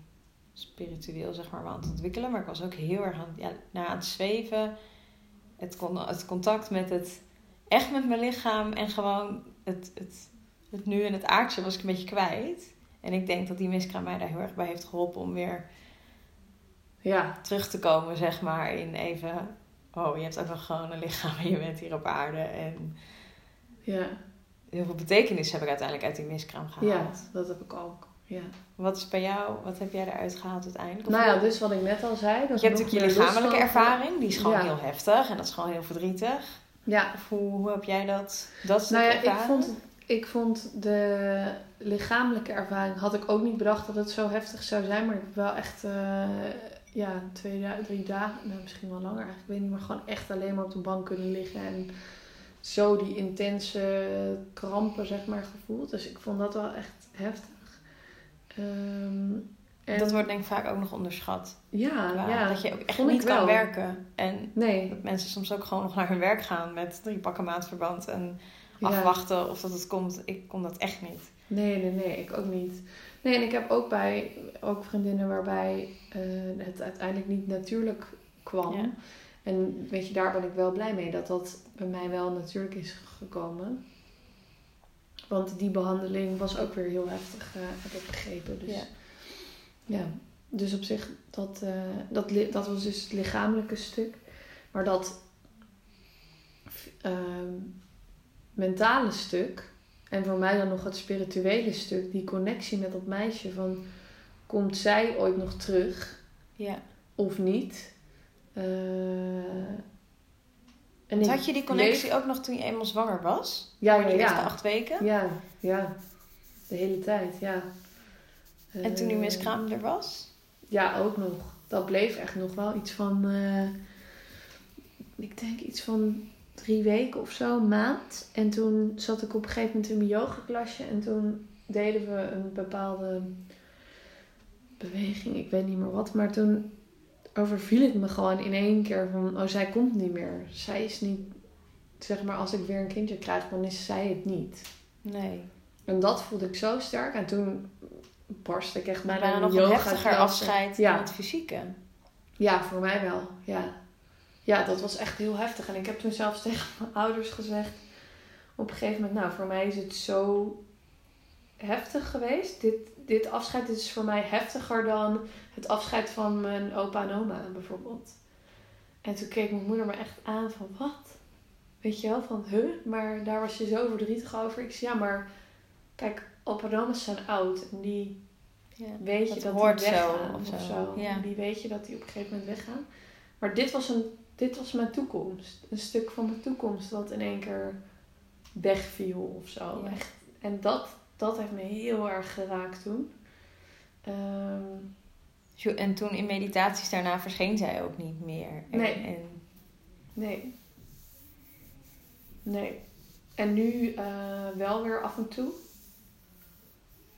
spiritueel, zeg maar, aan het ontwikkelen. Maar ik was ook heel erg aan, ja, naar aan het zweven. Het, con- het contact met het, echt met mijn lichaam en gewoon het, het, het nu en het aardje was ik een beetje kwijt. En ik denk dat die miskraam mij daar heel erg bij heeft geholpen om weer Ja. terug te komen, zeg maar, in even... Oh, je hebt ook nog gewoon een lichaam en je bent hier op aarde. En Ja. heel veel betekenis heb ik uiteindelijk uit die miskraam ja, gehaald. dat heb ik ook. Ja. Wat is bij jou, wat heb jij eruit gehaald uiteindelijk? Of Nou ja, dus wat ik net al zei. Dat je hebt natuurlijk je lichamelijke ervaring, die is gewoon Ja. heel heftig en dat is gewoon heel verdrietig. Ja. Of hoe, hoe heb jij dat, dat Nou ja, ik vond, ik vond de lichamelijke ervaring... had ik ook niet bedacht dat het zo heftig zou zijn. Maar ik heb wel echt... eh, ja, twee, drie dagen... Nou, misschien wel langer eigenlijk. Ik weet niet. Maar gewoon echt alleen maar op de bank kunnen liggen. En zo die intense krampen, zeg maar, gevoeld. Dus ik vond dat wel echt heftig. Ehm, en, Dat wordt denk ik vaak ook nog onderschat. ja, ja, dat je ook echt vond niet kan wel. werken. En Nee. dat mensen soms ook gewoon nog naar hun werk gaan met drie pakken maandverband en ja. afwachten of dat het komt. Ik kon dat echt niet. Nee, nee, nee, ik ook niet. Nee, en ik heb ook bij ook vriendinnen waarbij eh, het uiteindelijk niet natuurlijk kwam. Ja. En weet je, daar ben ik wel blij mee dat dat bij mij wel natuurlijk is gekomen. Want die behandeling was ook weer heel heftig, eh, heb ik begrepen. Dus, Ja. ja. dus op zich, dat, eh, dat, dat was dus het lichamelijke stuk. Maar dat ehm, mentale stuk, en voor mij dan nog het spirituele stuk, die connectie met dat meisje van komt zij ooit nog terug Ja. of niet? Eh, en had je die connectie ook nog toen je eenmaal zwanger was? Ja, Voor ja, de eerste ja. acht weken? Ja, ja. De hele tijd, ja. En toen die Eh, miskraam er was? Ja, ook nog. Dat bleef echt nog wel iets van... eh, ik denk iets van drie weken of zo, een maand. En toen zat ik op een gegeven moment in mijn yogaklasje. En toen deden we een bepaalde beweging. Ik weet niet meer wat. Maar toen overviel het me gewoon in één keer van... Oh, zij komt niet meer. Zij is niet... Zeg maar, als ik weer een kindje krijg, dan is zij het niet. Nee. En dat voelde ik zo sterk. En toen barstte ik echt Maar bijna nog een heftiger afscheid Ja. dan het fysieke. Ja, voor mij wel. Ja. ja, dat was echt heel heftig. En ik heb toen zelfs tegen mijn ouders gezegd... op een gegeven moment... nou, voor mij is het zo heftig geweest. Dit, dit afscheid is voor mij heftiger dan het afscheid van mijn opa en oma bijvoorbeeld. En toen keek mijn moeder me echt aan van... wat? Weet je wel, van huh? Maar daar was je zo verdrietig over. Ik zei ja, maar... Kijk, opa en oma's zijn oud. En die Ja. weet je Dat hoort die zo, weggaan of of zo. zo. Ja. Die weet je dat die op een gegeven moment weggaan. Maar dit was, een, dit was mijn toekomst. Een stuk van mijn toekomst wat in één keer wegviel of zo. Ja. Echt. En dat, dat heeft me heel erg geraakt toen. Ehm, En toen in meditaties daarna verscheen zij ook niet meer. En, Nee. En, nee. Nee. En nu eh, wel weer af en toe.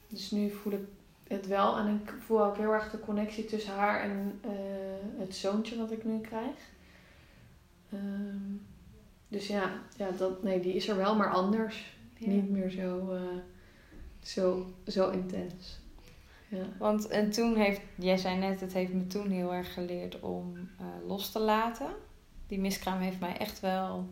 Dus nu voel ik het wel. En ik voel ook heel erg de connectie tussen haar en eh, het zoontje wat ik nu krijg. Ehm, dus ja, ja dat, nee, die is er wel, maar anders. ja. Niet meer zo, eh, zo, zo intens. Ja. Want en toen heeft, jij zei net, het heeft me toen heel erg geleerd om eh, los te laten. Die miskraam heeft mij echt wel.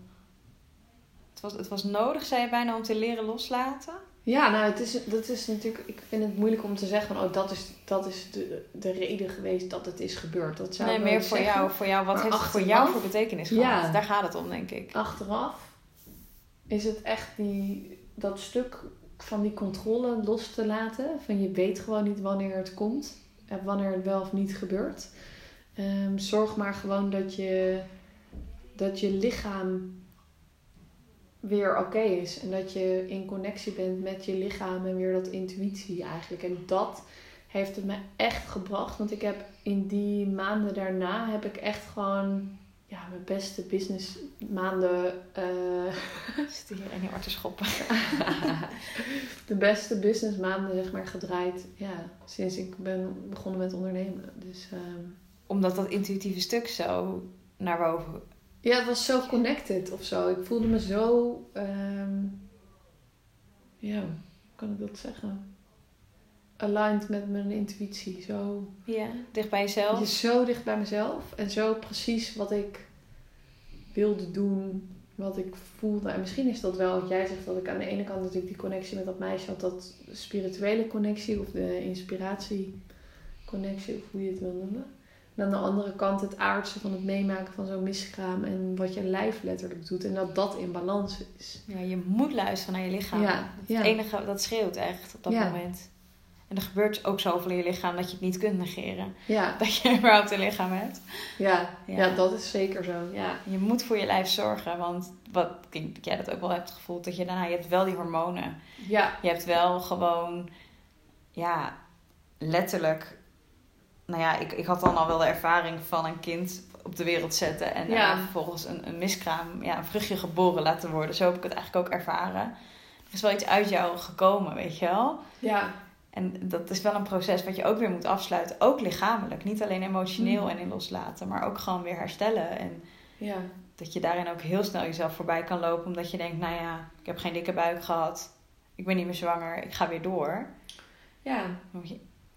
Het was, het was nodig, zei je bijna, om te leren loslaten. Ja, nou, het is, dat is natuurlijk. Ik vind het moeilijk om te zeggen van, oh, dat is, dat is de, de reden geweest dat het is gebeurd. Dat zou nee, meer voor zeggen. jou, voor jou. Wat Maar heeft het voor jou voor betekenis Ja. gehad? Daar gaat het om, denk ik. Achteraf is het echt die, dat stuk van die controle los te laten. Van je weet gewoon niet wanneer het komt en wanneer het wel of niet gebeurt. Ehm, zorg maar gewoon dat je, dat je lichaam weer oké is. En dat je in connectie bent met je lichaam en weer dat intuïtie eigenlijk. En dat heeft het me echt gebracht. Want ik heb in die maanden daarna heb ik echt gewoon ja, mijn beste business maanden. eh, Zit hier in je te schoppen. de beste business maanden zeg maar gedraaid. Ja, sinds ik ben begonnen met ondernemen. Dus ehm, Omdat dat intuïtieve stuk zo naar boven. ja, het was zo connected of zo. Ik voelde me zo. ehm, ja, hoe kan ik dat zeggen? Aligned met mijn intuïtie. Zo Ja, dicht bij jezelf. Je zo dicht bij mezelf en zo precies wat ik wilde doen, wat ik voelde. En misschien is dat wel wat jij zegt, dat ik aan de ene kant natuurlijk die connectie met dat meisje had, dat spirituele connectie of de inspiratie connectie, of hoe je het wil noemen. En aan de andere kant het aardse van het meemaken van zo'n miskraam en wat je lijf letterlijk doet en dat dat in balans is. Ja, je moet luisteren naar je lichaam. Ja, Het ja. enige dat schreeuwt echt op dat Ja. moment. En er gebeurt ook zoveel in je lichaam dat je het niet kunt negeren. Ja, Dat je überhaupt een lichaam hebt. ja, Ja. ja. dat is zeker zo. Ja, Je moet voor je lijf zorgen. Want wat, ik denk dat jij dat ook wel hebt gevoeld. Dat je daarna, je hebt wel die hormonen. ja, Je hebt wel gewoon, ja, letterlijk. Nou ja, ik, ik had dan al wel de ervaring van een kind op de wereld zetten. En Ja. vervolgens een, een miskraam, ja, een vruchtje geboren laten worden. Zo heb ik het eigenlijk ook ervaren. Er is wel iets uit jou gekomen, weet je wel. ja, En dat is wel een proces wat je ook weer moet afsluiten. Ook lichamelijk. Niet alleen emotioneel Mm. en in loslaten, maar ook gewoon weer herstellen. En ja, dat je daarin ook heel snel jezelf voorbij kan lopen. Omdat je denkt, nou ja, ik heb geen dikke buik gehad. Ik ben niet meer zwanger. Ik ga weer door. ja,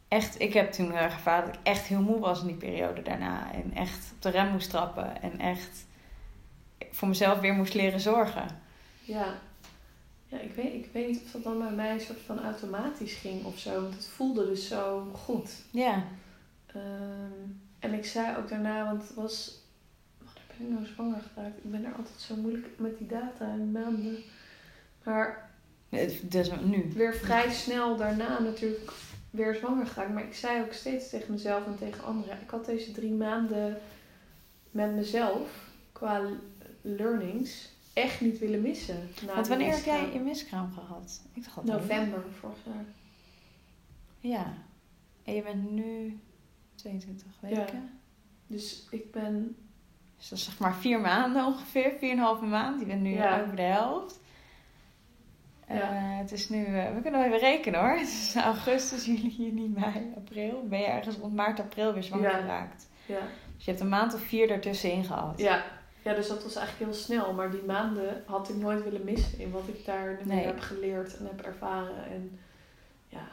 echt, ik heb toen ervaren dat ik echt heel moe was in die periode daarna. En echt op de rem moest trappen. En echt voor mezelf weer moest leren zorgen. ja. Ja, ik weet, ik weet niet of dat dan bij mij een soort van automatisch ging of zo. Want het voelde dus zo goed. Ja, Ehm, en ik zei ook daarna, want het was... Wanneer ben ik nou zwanger geraakt? Ik ben er altijd zo moeilijk met die data en maanden. Maar dus nu. weer vrij snel daarna natuurlijk weer zwanger geraakt. Maar ik zei ook steeds tegen mezelf en tegen anderen. Ik had deze drie maanden met mezelf qua learnings echt niet willen missen. Want wanneer heb jij je miskraam gehad? Ik dacht November vorig jaar. Ja. En je bent nu 22 weken. Dus ik ben... Dus dat is zeg maar vier maanden ongeveer. Vier en een halve maand. Je bent nu Ja. over de helft. Ja. Eh, het is nu... eh, we kunnen wel even rekenen hoor. Het is augustus, juli, juni, mei, april. Ben je ergens rond maart, april weer zwanger Ja. geraakt. Ja, Dus je hebt een maand of vier ertussenin gehad. ja. Ja, dus dat was eigenlijk heel snel. Maar die maanden had ik nooit willen missen in wat ik daar nu Nee. heb geleerd en heb ervaren. En ja,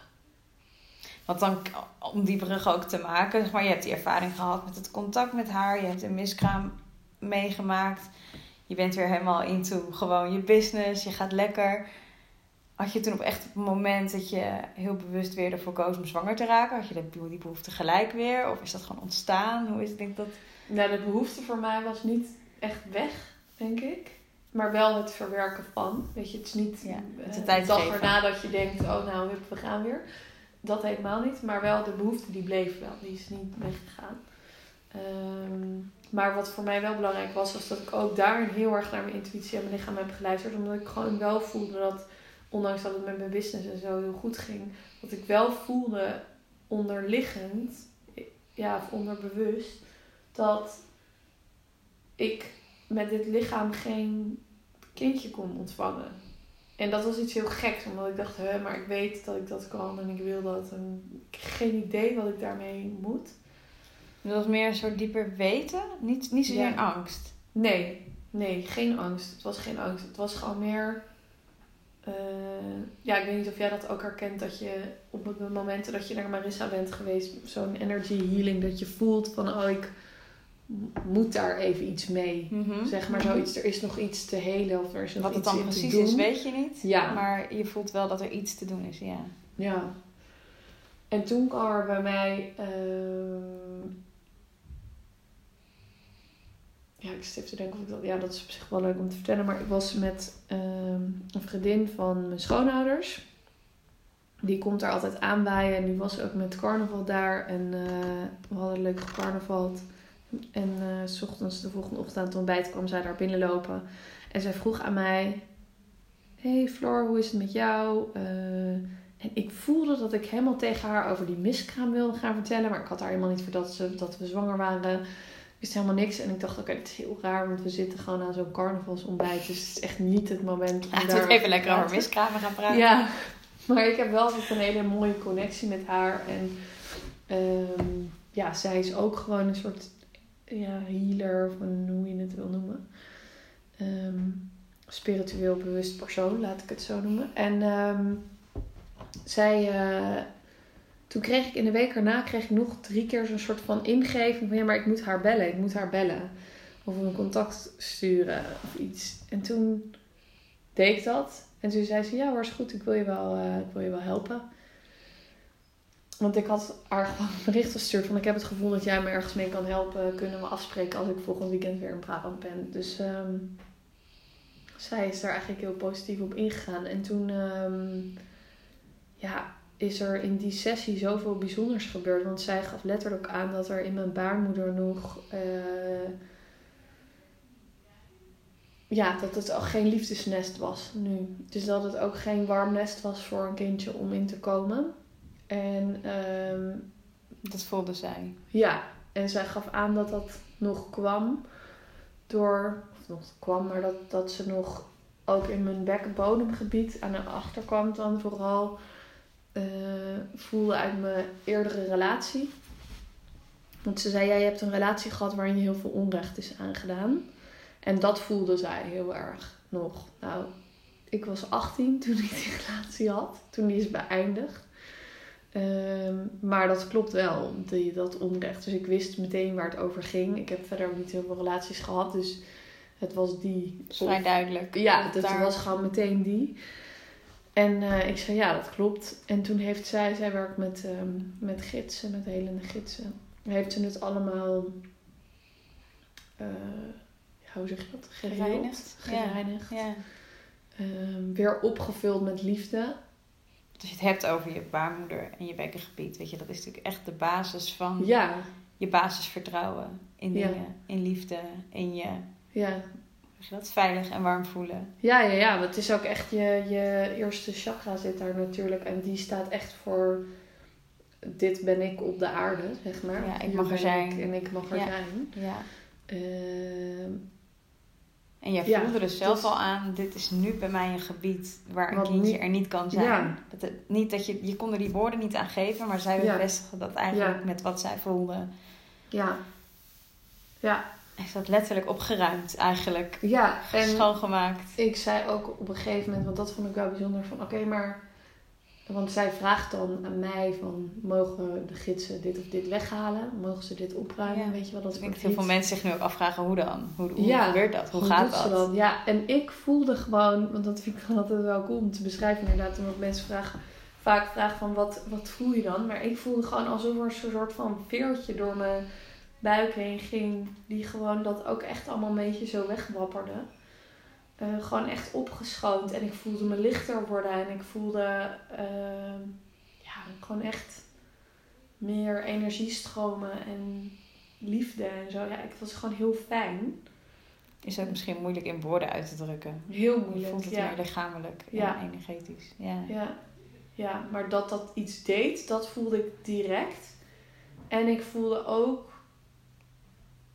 Want dan, om die brug ook te maken, zeg maar, je hebt die ervaring gehad met het contact met haar. Je hebt een miskraam meegemaakt. Je bent weer helemaal into gewoon je business. Je gaat lekker. Had je toen op echt op het moment dat je heel bewust weer ervoor koos om zwanger te raken, had je die behoefte gelijk weer? Of is dat gewoon ontstaan? Hoe is het? Ik denk dat... Nou, de behoefte voor mij was niet echt weg, denk ik. Maar wel het verwerken van. Weet je, het is niet Ja, eh, het de tijd dag erna dat je denkt, oh nou, we gaan weer. Dat helemaal niet. Maar wel de behoefte, die bleef wel. Die is niet weggegaan. Ehm, maar wat voor mij wel belangrijk was, was dat ik ook daarin heel erg naar mijn intuïtie en mijn lichaam heb geluisterd. Omdat ik gewoon wel voelde dat, ondanks dat het met mijn business en zo heel goed ging, dat ik wel voelde onderliggend, ja, of onderbewust, dat ik met dit lichaam geen kindje kon ontvangen. En dat was iets heel geks, omdat ik dacht, hè, maar ik weet dat ik dat kan en ik wil dat. En ik heb geen idee wat ik daarmee moet. Dat was meer een soort dieper weten. Niet, niet zozeer Ja. angst. Nee, nee, geen angst. Het was geen angst. Het was gewoon meer. eh, ja, ik weet niet of jij dat ook herkent. Dat je op het momenten dat je naar Marissa bent geweest, zo'n energy healing, dat je voelt van, oh, ik moet daar even iets mee. Mhm. Zeg maar zoiets, er is nog iets te helen of er is nog Wat het dan precies is, weet je niet. Ja. Maar je voelt wel dat er iets te doen is, ja. Ja. En toen kwam er bij mij. ehm, ja, ik zit even te denken of ik dat. Ja, dat is op zich wel leuk om te vertellen. Maar ik was met ehm, een vriendin van mijn schoonouders. Die komt daar altijd aanwaaien. En die was ook met carnaval daar. En eh, we hadden leuk gecarnavald. En eh, s ochtends, de volgende ochtend aan het ontbijt, kwam zij daar binnenlopen. En zij vroeg aan mij: Hey Floor, hoe is het met jou? Eh, en ik voelde dat ik helemaal tegen haar over die miskraam wilde gaan vertellen. Maar ik had haar helemaal niet verteld dat, ze, dat we zwanger waren. Ik wist helemaal niks. En ik dacht, oké, dit is heel raar. Want we zitten gewoon aan zo'n carnavalsontbijt. Dus het is echt niet het moment om we daar even lekker over miskramen gaan praten. Ja, maar ik heb wel een hele mooie connectie met haar. En ehm, ja, zij is ook gewoon een soort ja, healer, of hoe je het wil noemen. Ehm, spiritueel bewust persoon, laat ik het zo noemen. En ehm, zij, eh, toen kreeg ik in de week erna kreeg ik nog drie keer zo'n soort van ingeving van ja, maar ik moet haar bellen, ik moet haar bellen. Of een contact sturen of iets. En toen deed ik dat. En toen zei ze, ja is goed, ik wil je wel, eh, ik wil je wel helpen. Want ik had haar gewoon een bericht gestuurd van ik heb het gevoel dat jij me ergens mee kan helpen. Kunnen we afspreken als ik volgend weekend weer in Brabant ben. Dus ehm, zij is daar eigenlijk heel positief op ingegaan. En toen, ehm, ja, is er in die sessie zoveel bijzonders gebeurd. Want zij gaf letterlijk aan dat er in mijn baarmoeder nog. eh, ja, dat het al geen liefdesnest was nu. Dus dat het ook geen warm nest was voor een kindje om in te komen. En ehm, Dat voelde zij. ja, en zij gaf aan dat dat nog kwam door, of nog kwam, maar dat, dat ze nog ook in mijn bekkenbodemgebied aan de achterkant dan vooral eh, voelde uit mijn eerdere relatie. Want ze zei, ja, je hebt een relatie gehad waarin je heel veel onrecht is aangedaan. En dat voelde zij heel erg nog. Nou, ik was 18 toen ik die relatie had. Toen die is beëindigd. Ehm, maar dat klopt wel, die, dat onrecht. Dus ik wist meteen waar het over ging. Ik heb verder ook niet heel veel relaties gehad, dus het was die. Dat is vrij duidelijk. Ja, Dat dat daar- was gewoon meteen die. En eh, ik zei, ja, dat klopt. En toen heeft zij, zij werkt met, ehm, met gidsen, met helende gidsen. Heeft ze het allemaal, ja, hoe zeg je dat? Gereinigd. Ja. Gereinigd. Ja. Ehm, weer opgevuld met liefde. Dus je het hebt over je baarmoeder en je bekkengebied. Weet je, dat is natuurlijk echt de basis van Ja, je basisvertrouwen in Ja. dingen, in liefde, in je, ja. je dat, veilig en warm voelen. Ja, ja, ja. Want het is ook echt je, je eerste chakra zit daar natuurlijk. En die staat echt voor... Dit ben ik op de aarde, zeg maar. Ja, ik mag er zijn. ik en ik mag er Ja. zijn. Ja. Ehm, En jij Ja, voelde dus zelf dus- al aan, dit is nu bij mij een gebied waar een kindje niet- er niet kan zijn. Ja. Dat het, niet dat je, je kon er die woorden niet aan geven, maar zij Ja. bevestigde dat eigenlijk Ja. met wat zij voelde. ja. Ja. Heeft dat letterlijk opgeruimd eigenlijk. Ja, en Schoongemaakt. ik zei ook op een gegeven moment... Want dat vond ik wel bijzonder van... Oké, maar... Want zij vraagt dan aan mij van... Mogen de gidsen dit of dit weghalen? Mogen ze dit opruimen? Ja. Weet je wel, dat Ik denk soort dat heel veel mensen zich nu ook afvragen hoe dan? Hoe, hoe Ja, gebeurt dat? Hoe, gaat dat? Ja, en ik voelde gewoon, want dat vind ik altijd wel cool om te beschrijven inderdaad, omdat mensen vragen, vaak vragen van wat, wat voel je dan? Maar ik voelde gewoon alsof er een soort van veertje door mijn buik heen ging, die gewoon dat ook echt allemaal een beetje zo wegwapperde. Eh, gewoon echt opgeschoond en ik voelde me lichter worden en ik voelde eh, ja, gewoon echt meer energie stromen en liefde en zo. Ja, het was gewoon heel fijn. Is ook misschien moeilijk in woorden uit te drukken. Heel Je moeilijk. voelt het ja. meer lichamelijk Ja. en energetisch. Ja. Ja, ja, maar dat dat iets deed, dat voelde ik direct. En ik voelde ook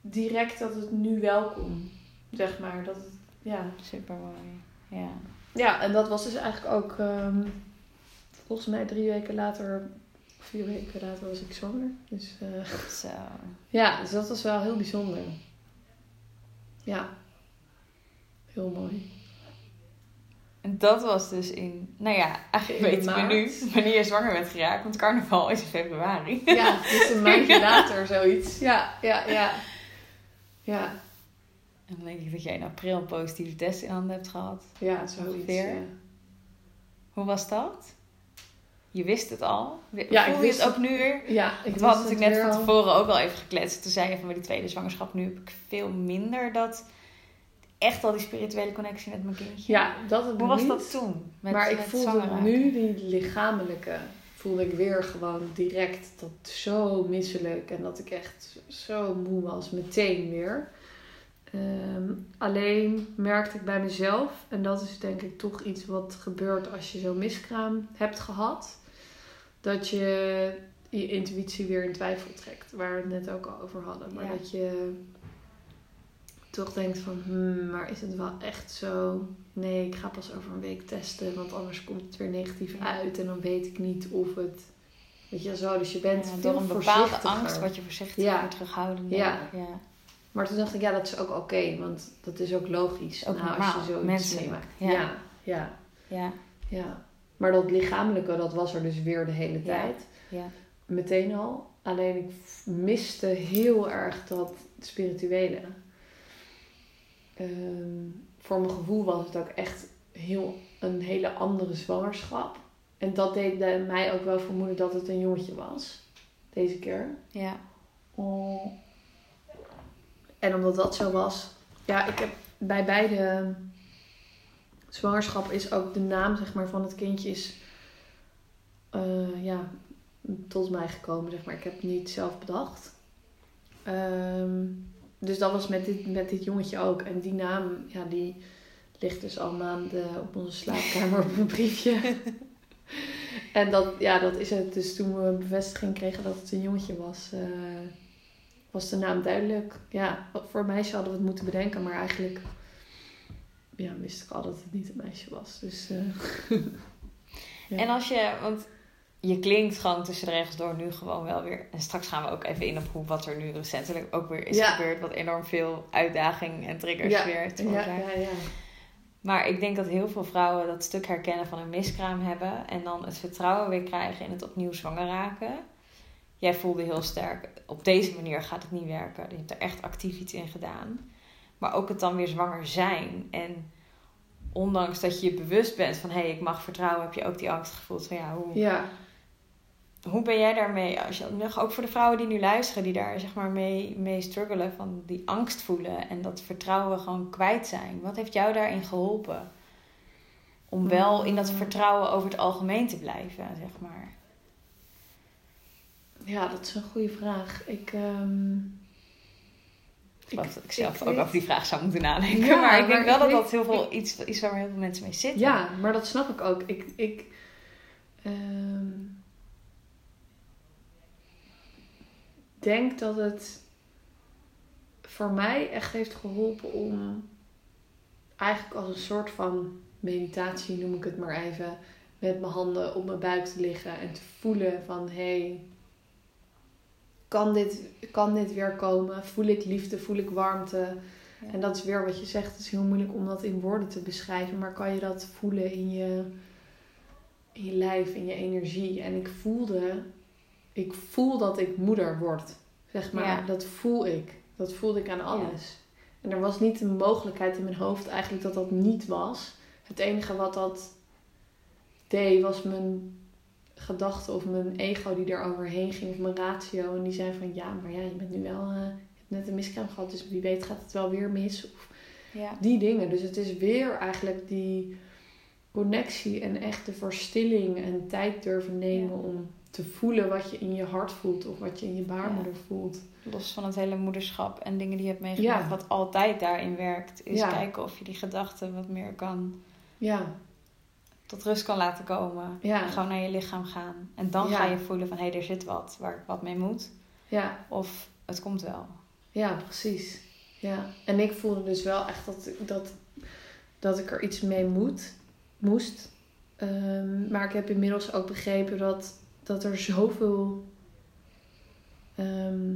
direct dat het nu wel kon, zeg maar. Dat het, ja. Super mooi. Ja. ja, en dat was dus eigenlijk ook, ehm, volgens mij drie weken later, of vier weken later was ik zwanger. Dus eh, Zo. ja, dus dat was wel heel bijzonder. Ja, heel mooi. En dat was dus in, nou ja, eigenlijk weten we nu wanneer je zwanger bent geraakt. Want carnaval is in februari. Ja, dus een maandje later zoiets. Ja, ja, ja. Ja, En dan denk ik dat jij in april een positieve test in handen hebt gehad. ja. Ongeveer. ja. Hoe was dat? Je wist het al? Ja, Ja, ik wist wist ook nu weer. Ja, ik wist het natuurlijk net van tevoren ook al even gekletst. Toen zei je van bij die tweede zwangerschap, nu heb ik veel minder dat echt al die spirituele connectie met mijn kindje. Ja, dat het Hoe was niet. dat toen? Met, maar ik voelde nu die lichamelijke, voelde ik weer gewoon direct dat zo misselijk en dat ik echt zo moe was, meteen weer. Ehm, alleen merkte ik bij mezelf, en dat is denk ik toch iets wat gebeurt als je zo'n miskraam hebt gehad, dat je je intuïtie weer in twijfel trekt, waar we het net ook al over hadden. Maar Ja. dat je toch denkt van, hmm, maar is het wel echt zo? Nee, ik ga pas over een week testen, want anders komt het weer negatief uit en dan weet ik niet of het, weet je zo. Dus je bent Ja, veel door een bepaalde angst word je voorzichtig Ja. en terughoudend. Ja. ja. Maar toen dacht ik, ja, dat is ook oké, want dat is ook logisch. Ook nou, als je zoiets menselijk, meemaakt. ja. Ja. ja, ja. ja, Maar dat lichamelijke, dat was er dus weer de hele tijd. ja. Meteen al. Alleen ik miste heel erg dat spirituele. Ehm, voor mijn gevoel was het ook echt heel, een hele andere zwangerschap. En dat deed de- mij ook wel vermoeden dat het een jongetje was. Deze keer. ja. Oh. En omdat dat zo was, ja, ik heb bij beide zwangerschappen is ook de naam zeg maar, van het kindje is eh, ja, tot mij gekomen, zeg maar. Ik heb het niet zelf bedacht. Ehm, dus dat was met dit, met dit jongetje ook. En die naam, ja, die ligt dus al maanden op onze slaapkamer op een briefje. en dat, ja, dat is het. Dus toen we een bevestiging kregen dat het een jongetje was, eh, was de naam duidelijk. Ja, voor een meisje hadden we het moeten bedenken, maar eigenlijk ja, wist ik al dat het niet een meisje was. Dus, eh, ja. En als je, want je klinkt gewoon tussen de regels door nu gewoon wel weer. En straks gaan we ook even in op hoe wat er nu recentelijk ook weer is Ja. gebeurd. Wat enorm veel uitdaging en triggers ja, weer ja, veroorzaakt. ja, ja. Maar ik denk dat heel veel vrouwen dat stuk herkennen van een miskraam hebben. En dan het vertrouwen weer krijgen in het opnieuw zwanger raken. Jij voelde heel sterk, op deze manier gaat het niet werken. Je hebt er echt actief iets in gedaan. Maar ook het dan weer zwanger zijn. En ondanks dat je je bewust bent van... hé, hey, ik mag vertrouwen, heb je ook die angst gevoeld van... ja, hoe, ja. hoe ben jij daarmee? Als je, ook voor de vrouwen die nu luisteren, die daar zeg maar mee, mee struggelen, van die angst voelen en dat vertrouwen gewoon kwijt zijn. Wat heeft jou daarin geholpen? Om wel in dat Mm. vertrouwen over het algemeen te blijven, zeg maar. Ja, dat is een goede vraag. Ik, ehm, Ik ik zelf ik ook weet- over die vraag zou moeten nadenken. Ja, maar ik denk maar wel ik dat weet- dat heel veel iets is waar heel veel mensen mee zitten. ja, maar dat snap ik ook. Ik, ik ehm, denk dat het voor mij echt heeft geholpen om eigenlijk als een soort van meditatie, noem ik het maar even, met mijn handen op mijn buik te liggen en te voelen van hé, hey, kan, dit, kan dit weer komen? Voel ik liefde? Voel ik warmte? Ja. En dat is weer wat je zegt, het is heel moeilijk om dat in woorden te beschrijven, maar kan je dat voelen in je, in je lijf, in je energie? En ik voelde, ik voel dat ik moeder word, zeg maar. Ja. Dat voel ik. Dat voelde ik aan alles. En er was niet een mogelijkheid in mijn hoofd eigenlijk dat dat niet was. Het enige wat dat deed was mijn gedachte of mijn ego die er overheen ging, of mijn ratio. En die zei van ja, maar ja, je bent nu wel, eh, je hebt net een miskraam gehad, dus wie weet gaat het wel weer mis. Of Ja. die dingen. Dus het is weer eigenlijk die connectie en echt de verstilling en tijd durven nemen om te voelen wat je in je hart voelt of wat je in je baarmoeder voelt. Los van het hele moederschap en dingen die je hebt meegemaakt, wat altijd daarin werkt, is kijken of je die gedachten wat meer kan Ja, tot rust kan laten komen. ja, En gewoon naar je lichaam gaan. En dan Ja. ga je voelen van hé, er zit wat waar ik wat mee moet. ja. Of het komt wel. Ja, precies. Ja. En ik voelde dus wel echt dat, dat, dat ik er iets mee moet, moest. Ehm, maar ik heb inmiddels ook begrepen dat, dat er zoveel ehm,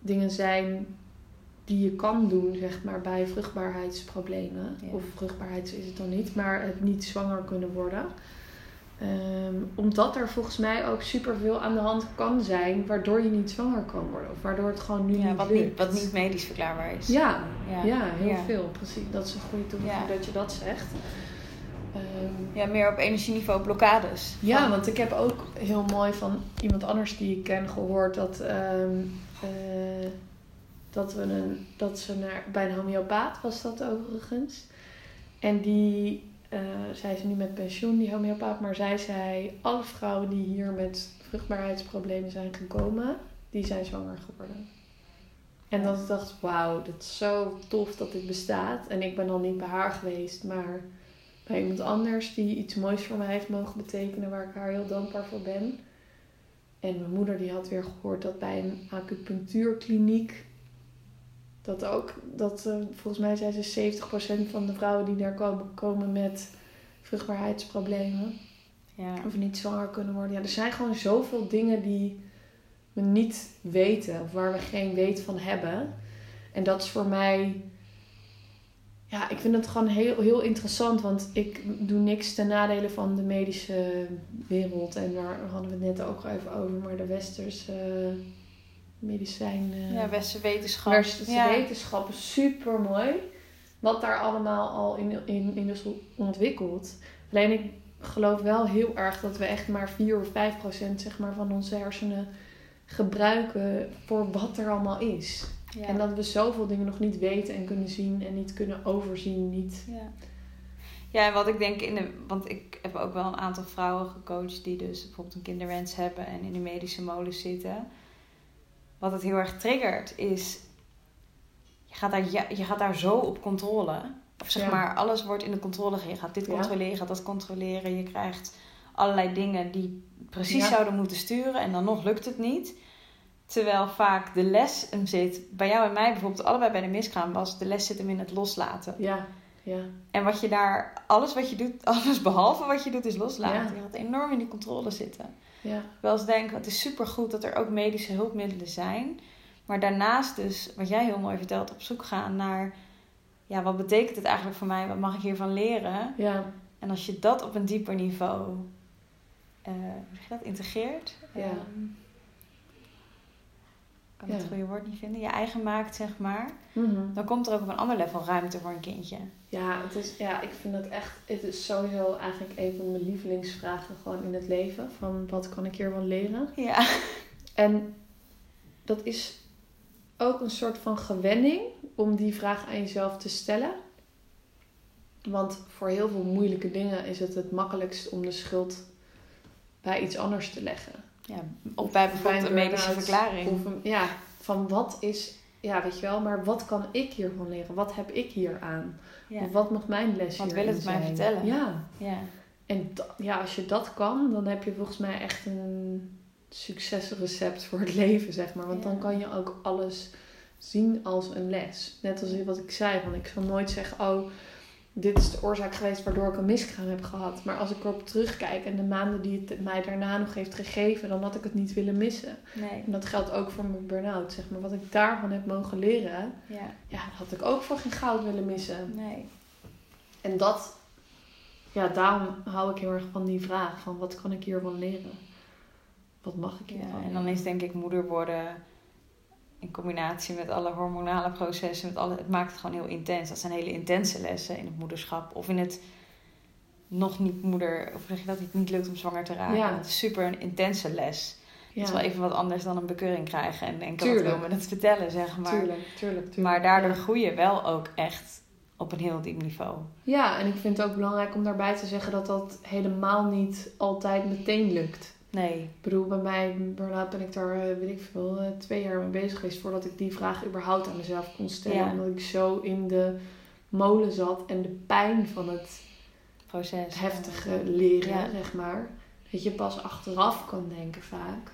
dingen zijn die je kan doen, zeg maar, bij vruchtbaarheidsproblemen. Ja. Of vruchtbaarheid is het dan niet, maar het niet zwanger kunnen worden. Ehm, omdat er volgens mij ook superveel aan de hand kan zijn waardoor je niet zwanger kan worden. Of waardoor het gewoon nu Ja, niet wat, lukt. niet, wat niet medisch verklaarbaar is. Ja, ja. ja, heel Ja. veel. Precies. Dat is een goede toevoeging dat je dat zegt. Ehm, Ja, meer op energieniveau blokkades. ja, Van- want ik heb ook heel mooi van iemand anders die ik ken gehoord dat, ehm, eh, dat, we een, dat ze naar, bij een homeopaat was dat overigens. En die, eh zij is nu met pensioen, die homeopaat, maar zij zei: alle vrouwen die hier met vruchtbaarheidsproblemen zijn gekomen, die zijn zwanger geworden. En dat ik dacht, wauw, dat is zo tof dat dit bestaat. En ik ben dan niet bij haar geweest, maar bij iemand anders die iets moois voor mij heeft mogen betekenen, waar ik haar heel dankbaar voor ben. En mijn moeder die had weer gehoord dat bij een acupunctuurkliniek, dat ook, dat eh, volgens mij zei ze 70% van de vrouwen die daar komen, komen met vruchtbaarheidsproblemen ja. of niet zwanger kunnen worden. Ja, er zijn gewoon zoveel dingen die we niet weten of waar we geen weet van hebben. En dat is voor mij, ja, ik vind het gewoon heel, heel interessant, want ik doe niks ten nadele van de medische wereld. En daar hadden we het net ook al even over, maar de westerse eh, medicijn. eh, ja, westerse wetenschap. Westerse ja. wetenschap is super mooi. Wat daar allemaal al in, in, in is ontwikkeld. Alleen ik geloof wel heel erg dat we echt maar 4 of 5 procent zeg maar, van onze hersenen gebruiken voor wat er allemaal is. Ja. En dat we zoveel dingen nog niet weten en kunnen zien en niet kunnen overzien. Niet... Ja. Ja, en wat ik denk in de. Want ik heb ook wel een aantal vrouwen gecoacht die dus bijvoorbeeld een kinderwens hebben en in de medische molen zitten. Wat het heel erg triggert is. Je gaat daar, ja, je gaat daar zo op controle. Of zeg Ja. maar, alles wordt in de controle. Je gaat dit controleren, je gaat dat controleren. Je krijgt allerlei dingen die precies Ja. zouden moeten sturen en dan nog lukt het niet. Terwijl vaak de les hem zit, bij jou en mij bijvoorbeeld, allebei bij de miskraam was, de les zit hem in het loslaten. Ja, ja. En wat je daar, alles wat je doet, alles behalve wat je doet, is loslaten. Ja. Je gaat enorm in die controle zitten. Ja. Wel eens denken, het is supergoed dat er ook medische hulpmiddelen zijn. Maar daarnaast dus, wat jij heel mooi vertelt, op zoek gaan naar... Ja, wat betekent het eigenlijk voor mij? Wat mag ik hiervan leren? ja. En als je dat op een dieper niveau... je dat? Integreert? Ja. Ehm, kan Ja. het goede woord niet vinden. Je eigen maakt, zeg maar. Mhm. Dan komt er ook op een ander level ruimte voor een kindje. Ja, het is, ja, ik vind het echt, het is sowieso eigenlijk een van mijn lievelingsvragen gewoon in het leven. Van wat kan ik hiervan leren? Ja. En dat is ook een soort van gewenning om die vraag aan jezelf te stellen. Want voor heel veel moeilijke dingen is het het makkelijkst om de schuld bij iets anders te leggen. ja. Of bij bijvoorbeeld Bij een medische burn-out verklaring. Een, ja, van wat is, ja weet je wel, maar wat kan ik hiervan leren? Wat heb ik hier aan? Ja. Of wat mag mijn les Wat wil het mij zijn? vertellen? Ja, ja. en ja, als je dat kan, dan heb je volgens mij echt een succesrecept voor het leven, zeg maar. Want Ja. dan kan je ook alles zien als een les. Net als wat ik zei, van ik zal nooit zeggen, oh, dit is de oorzaak geweest waardoor ik een miskraam heb gehad. Maar als ik erop terugkijk en de maanden die het mij daarna nog heeft gegeven, dan had ik het niet willen missen. Nee. En dat geldt ook voor mijn burn-out, zeg maar. Wat ik daarvan heb mogen leren, Ja. ja, had ik ook voor geen goud willen missen. Nee. En dat, ja, daarom hou ik heel erg van die vraag: van wat kan ik hiervan leren? Wat mag ik hiervan Ja, en dan is denk ik moeder worden in combinatie met alle hormonale processen, met alle, het maakt het gewoon heel intens. Dat zijn hele intense lessen in het moederschap of in het nog niet moeder, of zeg je dat het niet lukt om zwanger te raken. Ja. Het is super een intense les. ja, Het is wel even wat anders dan een bekeuring krijgen en denken Tuurlijk. wat wil me het vertellen, zeg maar. tuurlijk, tuurlijk, tuurlijk. Maar daardoor Ja. groei je wel ook echt op een heel diep niveau. Ja, en ik vind het ook belangrijk om daarbij te zeggen dat dat helemaal niet altijd meteen lukt. Nee. Ik bedoel, bij mij, burn-out, ben ik daar, eh, weet ik veel, eh, twee jaar mee bezig geweest voordat ik die vraag überhaupt aan mezelf kon stellen. Ja. Omdat ik zo in de molen zat en de pijn van het Proces. heftige leren, Ja. zeg maar. Dat je pas achteraf kan denken vaak.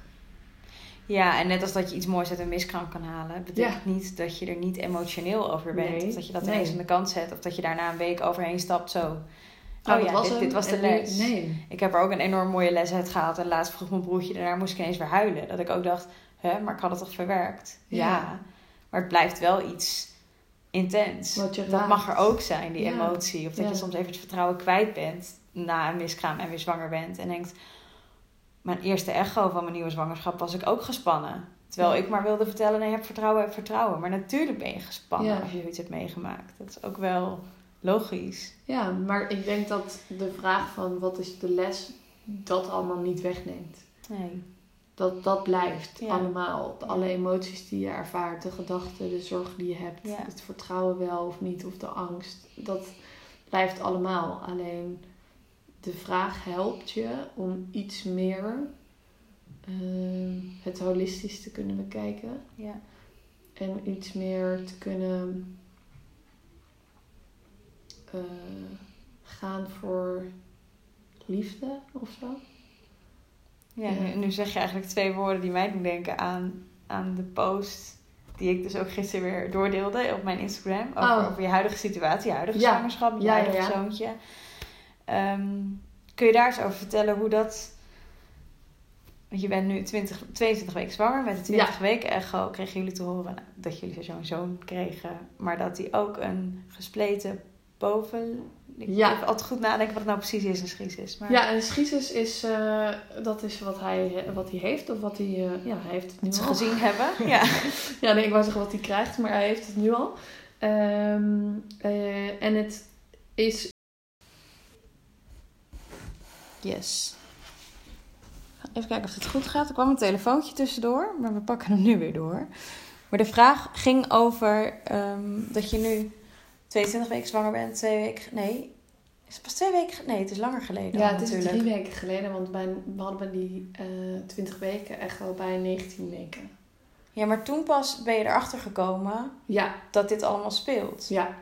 Ja, en net als dat je iets moois uit een miskraam kan halen, betekent niet dat je er niet emotioneel over bent. Nee, Of dat je dat nee. ineens aan de kant zet. Of dat je daarna een week overheen stapt zo. Nou, Oh, dat ja, was dit, was de les. Nee. Ik heb er ook een enorm mooie les uit gehaald. En laatst vroeg mijn broertje, daarna moest ik ineens weer huilen. Dat ik ook dacht, hè, maar ik had het toch verwerkt? Ja. Ja. Maar het blijft wel iets intens. Dat mag er ook zijn, die Ja. emotie. Of dat je soms even het vertrouwen kwijt bent na een miskraam en weer zwanger bent. En denkt, mijn eerste echo van mijn nieuwe zwangerschap was ik ook gespannen. Terwijl ik maar wilde vertellen, nee, heb vertrouwen, heb vertrouwen. Maar natuurlijk ben je gespannen als je zoiets hebt meegemaakt. Dat is ook wel logisch. Ja, maar ik denk dat de vraag van wat is de les, dat allemaal niet wegneemt. Nee. Dat, dat blijft Ja. allemaal. Alle emoties die je ervaart, de gedachten, de zorgen die je hebt, Ja. het vertrouwen wel of niet, of de angst. Dat blijft allemaal. Alleen de vraag helpt je om iets meer ehm, het holistisch te kunnen bekijken. Ja. En iets meer te kunnen eh, gaan voor liefde of zo. Ja. Nu, nu zeg je eigenlijk twee woorden die mij doen denken aan, aan de post die ik dus ook gisteren weer doordeelde op mijn Instagram. Over, Oh. over je huidige situatie, je huidige Ja. zwangerschap, je Ja, huidige ja. zoontje. Ehm, kun je daar eens over vertellen hoe dat... Want je bent nu 20, 22 weken zwanger. Met de 20 weken echo kregen jullie te horen nou, dat jullie zo'n zoon kregen. Maar dat hij ook een gespleten boven... Ik Ja. even altijd goed nadenken wat het nou precies is, een schisis. Maar... Ja, en schisis is, eh, dat is wat hij, wat hij heeft of wat hij, eh, ja, hij heeft het nu al. gezien hebben. Ja. Ja, nee, ik wou zeggen wat hij krijgt, maar hij heeft het nu al. Ehm, eh, en het is Yes. Even kijken of het goed gaat. Er kwam een telefoontje tussendoor, maar we pakken hem nu weer door. Maar de vraag ging over ehm, dat je nu 22 weken zwanger bent, twee weken. Nee, Is het pas twee weken? Nee, het is langer geleden. Ja, al het is natuurlijk. drie weken geleden, want bij, we hadden bij die eh 20 weken echt wel bij 19 weken. Ja, maar toen pas ben je erachter gekomen Ja, dat dit allemaal speelt. ja.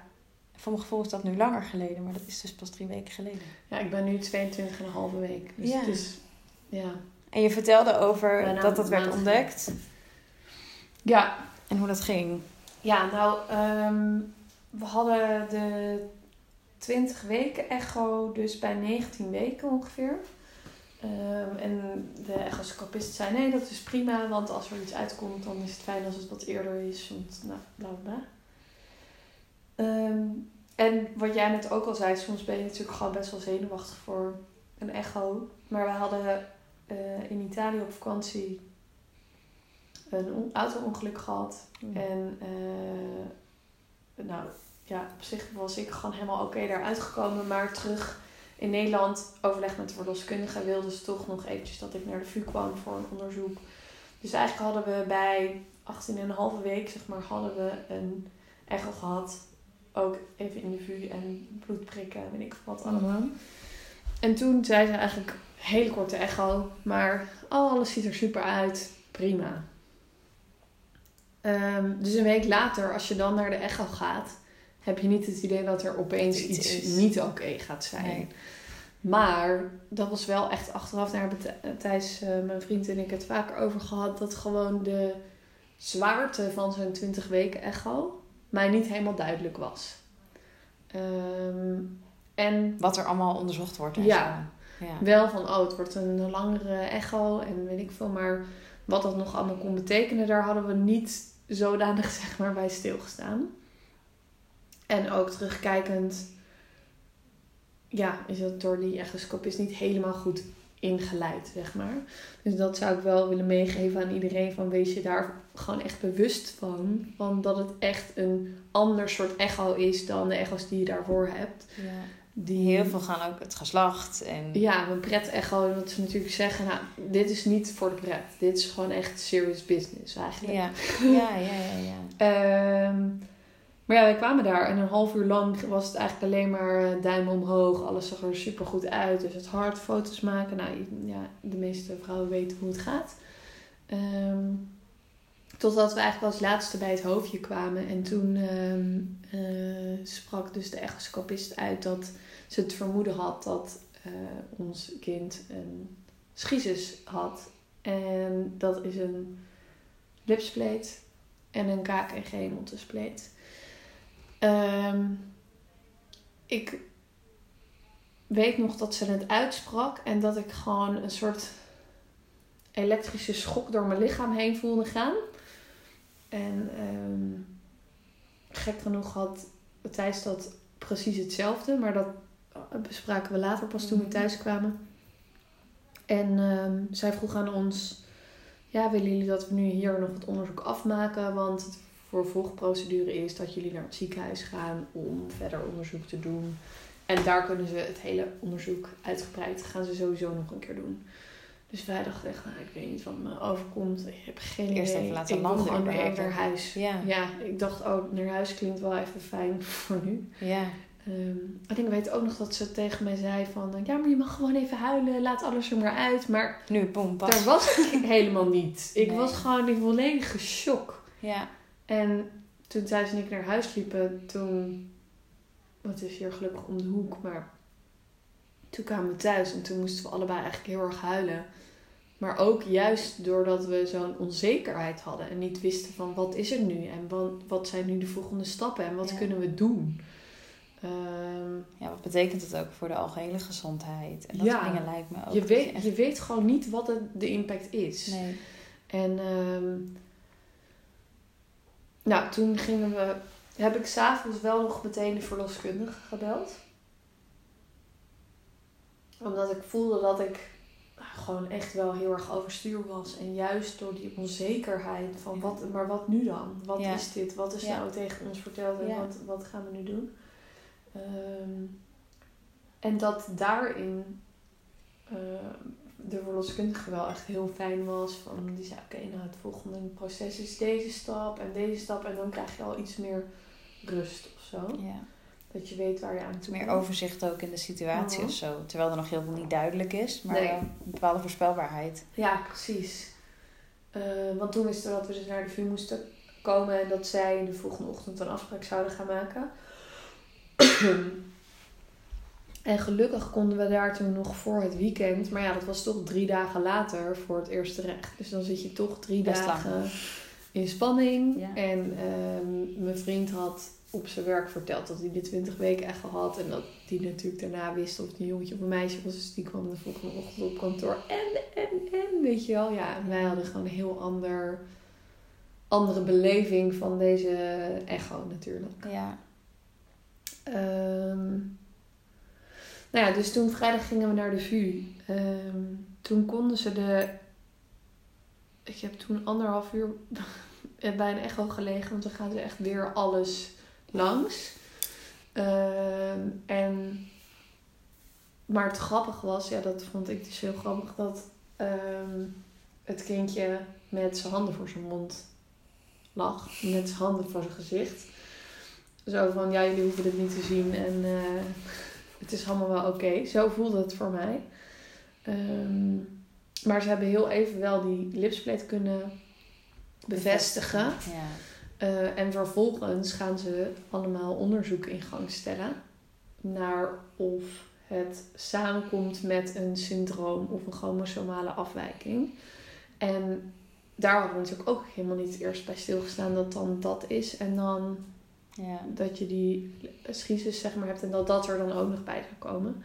Voor mijn gevoel is dat nu langer geleden, maar dat is dus pas drie weken geleden. Ja, ik ben nu 22,5 week. Dus Ja. het is, ja. En je vertelde over Bijna dat dat werd ontdekt Ja, en hoe dat ging. Ja, nou, ehm, we hadden de 20 weken echo, dus bij 19 weken ongeveer. Ehm, en de echoscopist zei, nee, dat is prima, want als er iets uitkomt, dan is het fijn als het wat eerder is. Want, nou, bla bla. Ehm, en wat jij net ook al zei, soms ben je natuurlijk gewoon best wel zenuwachtig voor een echo. Maar we hadden eh, in Italië op vakantie een on- auto-ongeluk gehad. En eh, nou ja, op zich was ik gewoon helemaal oké daaruit gekomen. Maar terug in Nederland, overleg met de verloskundige, wilde ze toch nog eventjes dat ik naar de VU kwam voor een onderzoek. Dus eigenlijk hadden we bij 18,5 week, zeg maar, hadden we een echo gehad. Ook even in de VU en bloed prikken en weet ik veel wat allemaal. En toen zei ze eigenlijk, hele korte echo, maar oh, alles ziet er super uit, prima. Ehm, dus een week later, als je dan naar de echo gaat, heb je niet het idee dat er opeens iets niet oké gaat zijn. Nee. Maar dat was wel echt achteraf, daar hebben Thij- Thijs, eh, mijn vriend en ik het vaker over gehad, dat gewoon de zwaarte van zo'n 20 weken echo mij niet helemaal duidelijk was. Ehm, en Wat er allemaal onderzocht wordt. En Ja. Zo. ja. wel van, oh, het wordt een langere echo en weet ik veel. Maar wat dat nog allemaal kon betekenen, daar hadden we niet zodanig zeg maar bij stilgestaan. En ook terugkijkend, ja, is het door die echoscopist niet helemaal goed ingeleid, zeg maar. Dus dat zou ik wel willen meegeven aan iedereen, van wees je daar gewoon echt bewust van. Van dat het echt een ander soort echo is dan de echo's die je daarvoor hebt. Ja. Die Heel veel gaan ook het geslacht en ja, een pret-echo. Dat ze natuurlijk zeggen, nou, dit is niet voor de pret. Dit is gewoon echt serious business eigenlijk. ja. ja, ja, ja, ja. Ehm, maar ja, wij kwamen daar en een half uur lang was het eigenlijk alleen maar eh, duimen omhoog. Alles zag er super goed uit. Dus het hard foto's maken. Nou, ja, de meeste vrouwen weten hoe het gaat. Ehm, totdat we eigenlijk als laatste bij het hoofdje kwamen. En toen ehm, eh, sprak dus de echoscopist uit dat ze het vermoeden had dat eh, ons kind een schizus had. En dat is een lipspleet en een KKG montenspleet. Ehm ik weet nog dat ze het uitsprak en dat ik gewoon een soort elektrische schok door mijn lichaam heen voelde gaan. En ehm, gek genoeg had Thijs dat precies hetzelfde, maar dat bespraken we later pas toen we Mhm. thuis kwamen. En ehm, zij vroeg aan ons: Ja, willen jullie dat we nu hier nog het onderzoek afmaken? Want het vervolgprocedure is dat jullie naar het ziekenhuis gaan om verder onderzoek te doen. En daar kunnen ze het hele onderzoek uitgebreid gaan ze sowieso nog een keer doen. Dus wij dachten echt, nou, ik weet niet wat me overkomt. Ik heb geen Eerst idee. even laten ik landen gewoon überhaupt. naar huis. Ja. Ja, ik dacht ook, naar huis klinkt wel even fijn voor nu. ja. Ehm, en ik weet ook nog dat ze tegen mij zei van... Ja, maar je mag gewoon even huilen. Laat alles er maar uit. Maar Nu, pas. daar was ik helemaal niet. Ik Nee. was gewoon in volledige shock. Ja. En toen Thijs en ik naar huis liepen, toen... Het is hier gelukkig om de hoek, maar... Toen kwamen we thuis en toen moesten we allebei eigenlijk heel erg huilen. Maar ook juist doordat we zo'n onzekerheid hadden. En niet wisten van wat is er nu? En wat, wat zijn nu de volgende stappen? En wat Ja. kunnen we doen? Ehm, ja, wat betekent het ook voor de algehele gezondheid? En dat Ja. soort dingen lijkt me ook. je, weet, echt- je weet gewoon niet wat het, de impact is. Nee. En ehm, nou, toen gingen we, heb ik s'avonds wel nog meteen de verloskundige gebeld. Omdat ik voelde dat ik nou, gewoon echt wel heel erg overstuur was. En juist door die onzekerheid van, wat, maar wat nu dan? Wat Ja. is dit? Wat is nou tegen ons verteld en wat, wat gaan we nu doen? Ehm, en dat daarin eh, de verloskundige wel echt heel fijn was. Van, die zei, oké, nou het volgende proces is deze stap en deze stap. En dan krijg je al iets meer rust of zo. Ja. Dat je weet waar je aan toe Meer overzicht ook in de situatie Mhm. of zo. Terwijl er nog heel veel niet duidelijk is, maar Nee. een bepaalde voorspelbaarheid. Ja, precies. Eh, want toen wisten we dat we dus naar de VU moesten komen en dat zij de volgende ochtend een afspraak zouden gaan maken. En gelukkig konden we daar toen nog voor het weekend, maar ja, dat was toch drie dagen later voor het eerste recht. Dus dan zit je toch drie Best dagen in spanning. Ja. En ehm, mijn vriend had op zijn werk verteld dat hij de 20 weken echt gehad. En dat die natuurlijk daarna wist of het een jongetje of een meisje was. Dus die kwam de volgende ochtend op kantoor. En, en, en, weet je wel. Ja, en wij hadden gewoon een heel ander, andere beleving van deze echo natuurlijk. Ja. Ehm, nou ja, dus toen vrijdag gingen we naar de VU. Ehm, toen konden ze de... Ik heb toen anderhalf uur bij een echo gelegen. Want dan gaan ze echt weer alles langs. Ehm, en... Maar het grappige was, ja, dat vond ik dus heel grappig, dat het kindje met zijn handen voor zijn mond lag. Met zijn handen voor zijn gezicht. Zo van, ja, jullie hoeven dit niet te zien en eh, het is allemaal wel oké. Zo voelde het voor mij. Ehm, maar ze hebben heel even wel die lipsplit kunnen bevestigen. Ja. Eh, en vervolgens gaan ze allemaal onderzoek in gang stellen naar of het samenkomt met een syndroom of een chromosomale afwijking. En daar hadden we natuurlijk ook helemaal niet eerst bij stilgestaan dat dan dat is. En dan Ja. dat je die schiezes zeg maar hebt en dat dat er dan ook nog bij zou komen.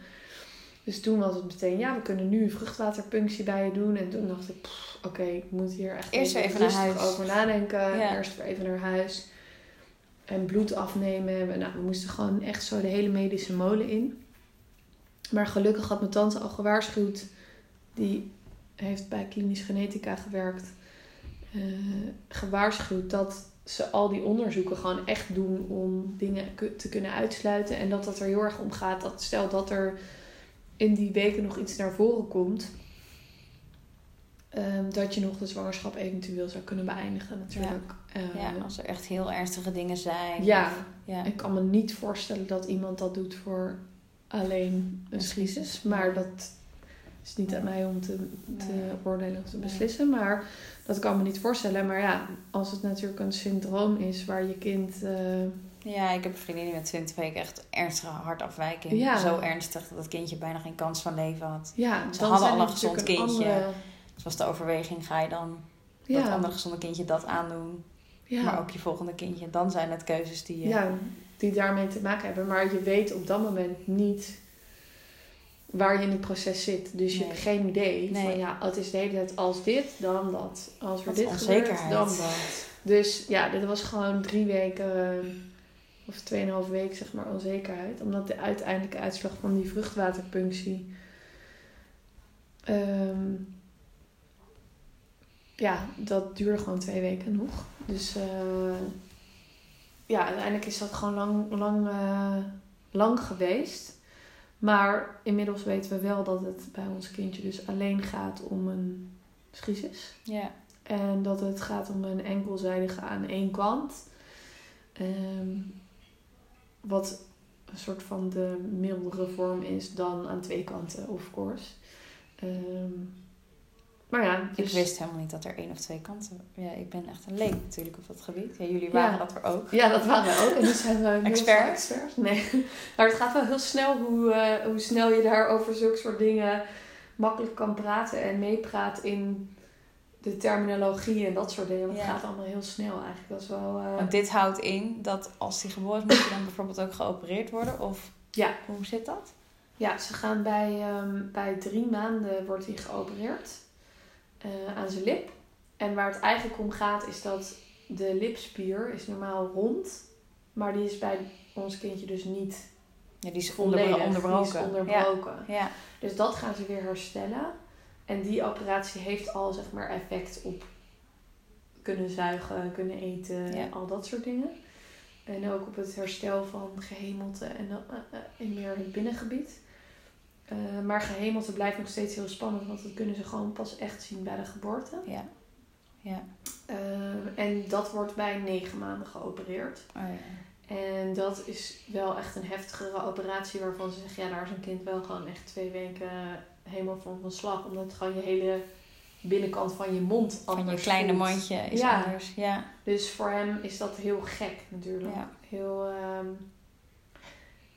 Dus toen was het meteen, ja, we kunnen nu een vruchtwaterpunctie bij je doen. En toen dacht ik, oké, ik moet hier echt Eerst even naar huis. over nadenken. Ja. Eerst weer even naar huis. En bloed afnemen. En, Nou, we moesten gewoon echt zo de hele medische molen in. Maar gelukkig had mijn tante al gewaarschuwd. Die heeft bij klinisch genetica gewerkt. eh, gewaarschuwd dat ze al die onderzoeken gewoon echt doen om dingen te kunnen uitsluiten. En dat het er heel erg om gaat dat stel dat er in die weken nog iets naar voren komt. ehm, dat je nog de zwangerschap eventueel zou kunnen beëindigen natuurlijk. Ja, als er echt heel ernstige dingen zijn. ja, of- ja. ik kan me niet voorstellen dat iemand dat doet voor alleen een schizus, Maar dat is niet aan mij om te, te oordelen of te beslissen. Maar dat kan me niet voorstellen. Maar ja, als het natuurlijk een syndroom is waar je kind... eh, Ja, ik heb een vriendin die met 20 weken echt ernstige hartafwijking. Ja. Zo ernstig dat het kindje bijna geen kans van leven had. ja, Ze dan hadden al een gezond kindje. andere- Dus was de overweging, ga je dan dat andere gezonde kindje dat aandoen? ja. Maar ook je volgende kindje. Dan zijn het keuzes die je... ja, die daarmee te maken hebben. Maar je weet op dat moment niet waar je in het proces zit. Dus je hebt geen idee Nee. van ja, het is de hele tijd als dit, dan dat. Als er Wat dit gebeurt, dan dat. Dus ja, dit was gewoon drie weken eh, of tweeënhalf week zeg maar onzekerheid. Omdat de uiteindelijke uitslag van die vruchtwaterpunctie... ehm, ja, dat duurde gewoon twee weken nog. Dus eh, ja, uiteindelijk is dat gewoon lang, lang, eh, lang geweest. Maar inmiddels weten we wel dat het bij ons kindje dus alleen gaat om een schisis. Ja. En dat het gaat om een enkelzijdige aan één kant. Ehm, wat een soort van de mildere vorm is dan aan twee kanten, of course. Ehm, maar ja, dus... Ik wist helemaal niet dat er één of twee kanten... Ja, ik ben echt een leek natuurlijk op dat gebied. Ja, jullie waren Ja. dat er ook. Ja, dat waren we ook. En nu zijn we experts. Nee. Maar het gaat wel heel snel hoe, eh, hoe snel je daar over zulke soort dingen makkelijk kan praten en meepraat in de terminologie en dat soort dingen. Want Ja. Het gaat allemaal heel snel eigenlijk. Dat is wel... eh, Want dit houdt in dat als die geboren is, moet je dan bijvoorbeeld ook geopereerd worden? Of Ja. hoe zit dat? Ja, ze gaan bij, ehm, bij drie maanden wordt hij geopereerd eh, aan zijn lip. En waar het eigenlijk om gaat is dat de lipspier is normaal rond. Maar die is bij ons kindje dus niet Ja, die is volledig. onderbroken. Die is onderbroken. Ja. ja. Dus dat gaan ze weer herstellen. En die operatie heeft al zeg maar effect op kunnen zuigen, kunnen eten, Ja. al dat soort dingen. En ook op het herstel van gehemelte en dan, eh, eh, in meer het binnengebied. Eh, maar gehemelte blijft nog steeds heel spannend, want dat kunnen ze gewoon pas echt zien bij de geboorte. Ja. Ja. Eh, en dat wordt bij negen maanden geopereerd. Oh, ja. En dat is wel echt een heftigere operatie waarvan ze zeggen, ja, daar is een kind wel gewoon echt twee weken helemaal van van slag. Omdat gewoon je hele binnenkant van je mond anders Van je kleine voelt. mondje is Ja. anders. Ja. Dus voor hem is dat heel gek natuurlijk. Ja. Heel, ehm,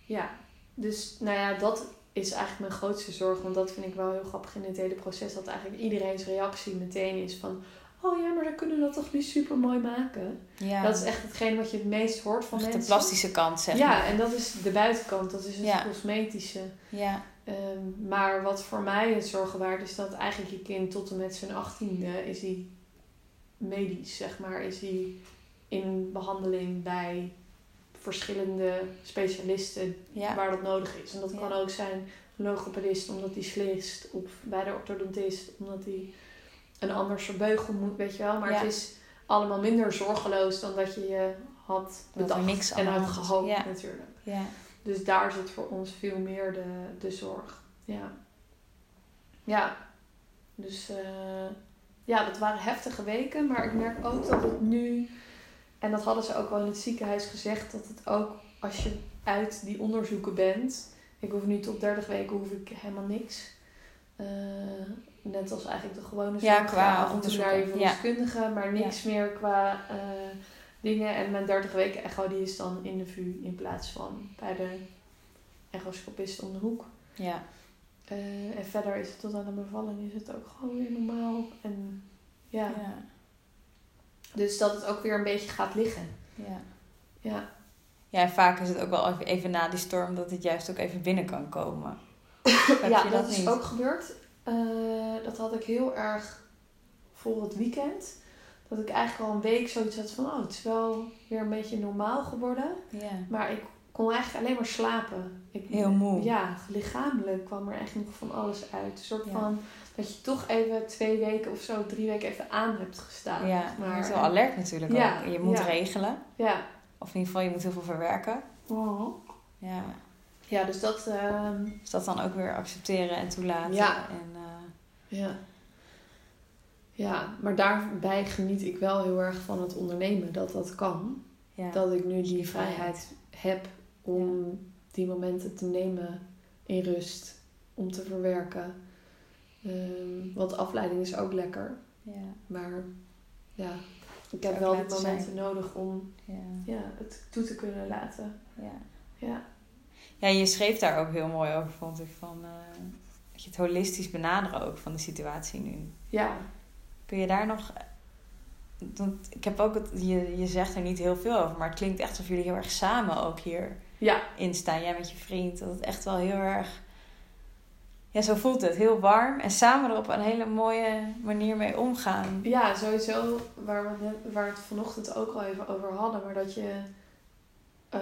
ja. Dus nou ja, dat is eigenlijk mijn grootste zorg. Want dat vind ik wel heel grappig in het hele proces. Dat eigenlijk iedereen's reactie meteen is van... Oh ja, maar dan kunnen we dat toch niet super mooi maken? ja. Dat is echt hetgeen wat je het meest hoort van Echt de mensen. plastische kant, zeg ja, maar. en dat is de buitenkant. Dat is het Ja. cosmetische. Ja. Ehm, maar wat voor mij het zorgen waard is dat eigenlijk je kind tot en met zijn achttiende is hij medisch, zeg maar. Is hij in behandeling bij verschillende specialisten Ja. waar dat nodig is. En dat Ja. kan ook zijn logopedist omdat hij slist. Of bij de orthodontist omdat hij een ander soort beugel moet, weet je wel. Maar Ja. het is allemaal minder zorgeloos dan dat je je had bedacht niks en had gehoopt natuurlijk. Ja. Dus daar zit voor ons veel meer de, de zorg. Ja. Ja. Dus eh, ja, dat waren heftige weken. Maar ik merk ook dat het nu... En dat hadden ze ook wel in het ziekenhuis gezegd. Dat het ook als je uit die onderzoeken bent... Ik hoef nu tot 30 weken hoef ik helemaal niks. Eh, net als eigenlijk de gewone Ja, zorg. qua af en toe naar je. Ja. verloskundige. Maar niks meer qua eh, dingen. En mijn 30 weken echo die is dan in de VU in plaats van bij de echoscopist om de hoek. Ja. Eh, en verder is het tot aan de bevalling is het ook gewoon weer normaal. En ja, Ja. Dus dat het ook weer een beetje gaat liggen. Ja. Ja, Ja, en vaak is het ook wel even, even na die storm dat het juist ook even binnen kan komen. Ja dat, dat is ook gebeurd. Eh, dat had ik heel erg voor het weekend. Dat ik eigenlijk al een week zoiets had van, oh, het is wel weer een beetje normaal geworden. Ja. Maar ik kon eigenlijk alleen maar slapen. Ik, Heel moe. Ja, lichamelijk kwam er echt nog van alles uit. Een soort Ja. van dat je toch even twee weken of zo, drie weken even aan hebt gestaan. Ja, zeg je maar. bent wel alert natuurlijk Ja, ook. Je moet ja. regelen. Ja. Of in ieder geval, je moet heel veel verwerken. Ja. Ja, dus dat... ehm, Dus dat dan ook weer accepteren en toelaten. Ja. En, eh, ja. Ja, maar daarbij geniet ik wel heel erg van het ondernemen. Dat dat kan. ja. Dat ik nu Die vrijheid heb om die momenten te nemen in rust. Om te verwerken. Ehm, want afleiding is ook lekker. ja. Maar ja, ik heb wel die momenten nodig om Ja. ja, het toe te kunnen laten. Ja. Ja. ja, je schreef daar ook heel mooi over, vond ik. Van, eh, dat je het holistisch benaderen ook van de situatie nu. Ja, Kun je daar nog... Want ik heb ook het, je, je zegt er niet heel veel over, maar het klinkt echt alsof jullie heel erg samen ook hierin ja, staan. Jij met je vriend. Dat het echt wel heel erg... Ja, zo voelt het. Heel warm. En samen er op een hele mooie manier mee omgaan. ja, sowieso waar we, waar het vanochtend ook al even over hadden. Maar dat je eh,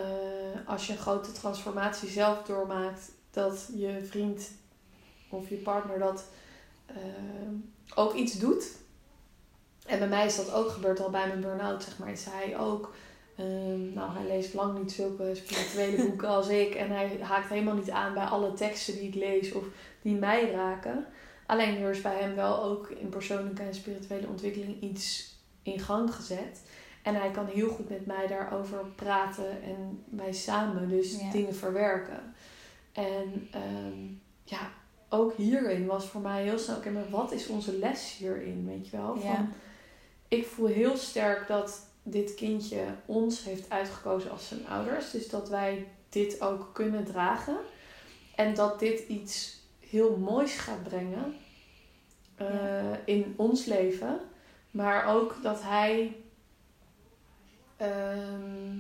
als je een grote transformatie zelf doormaakt, dat je vriend of je partner dat eh, ook iets doet. En bij mij is dat ook gebeurd al bij mijn burn-out, zeg maar. Is hij ook. Ehm, nou, hij leest lang niet zulke spirituele boeken als ik. En hij haakt helemaal niet aan bij alle teksten die ik lees of die mij raken. Alleen er is bij hem wel ook in persoonlijke en spirituele ontwikkeling iets in gang gezet. En hij kan heel goed met mij daarover praten en wij samen dus Ja. dingen verwerken. En ehm, ja, ook hierin was voor mij heel snel, oké, maar wat is onze les hierin, weet je wel? Van, Ja. Ik voel heel sterk dat dit kindje ons heeft uitgekozen als zijn ouders. Dus dat wij dit ook kunnen dragen. En dat dit iets heel moois gaat brengen eh, Ja. in ons leven. Maar ook dat hij, ehm,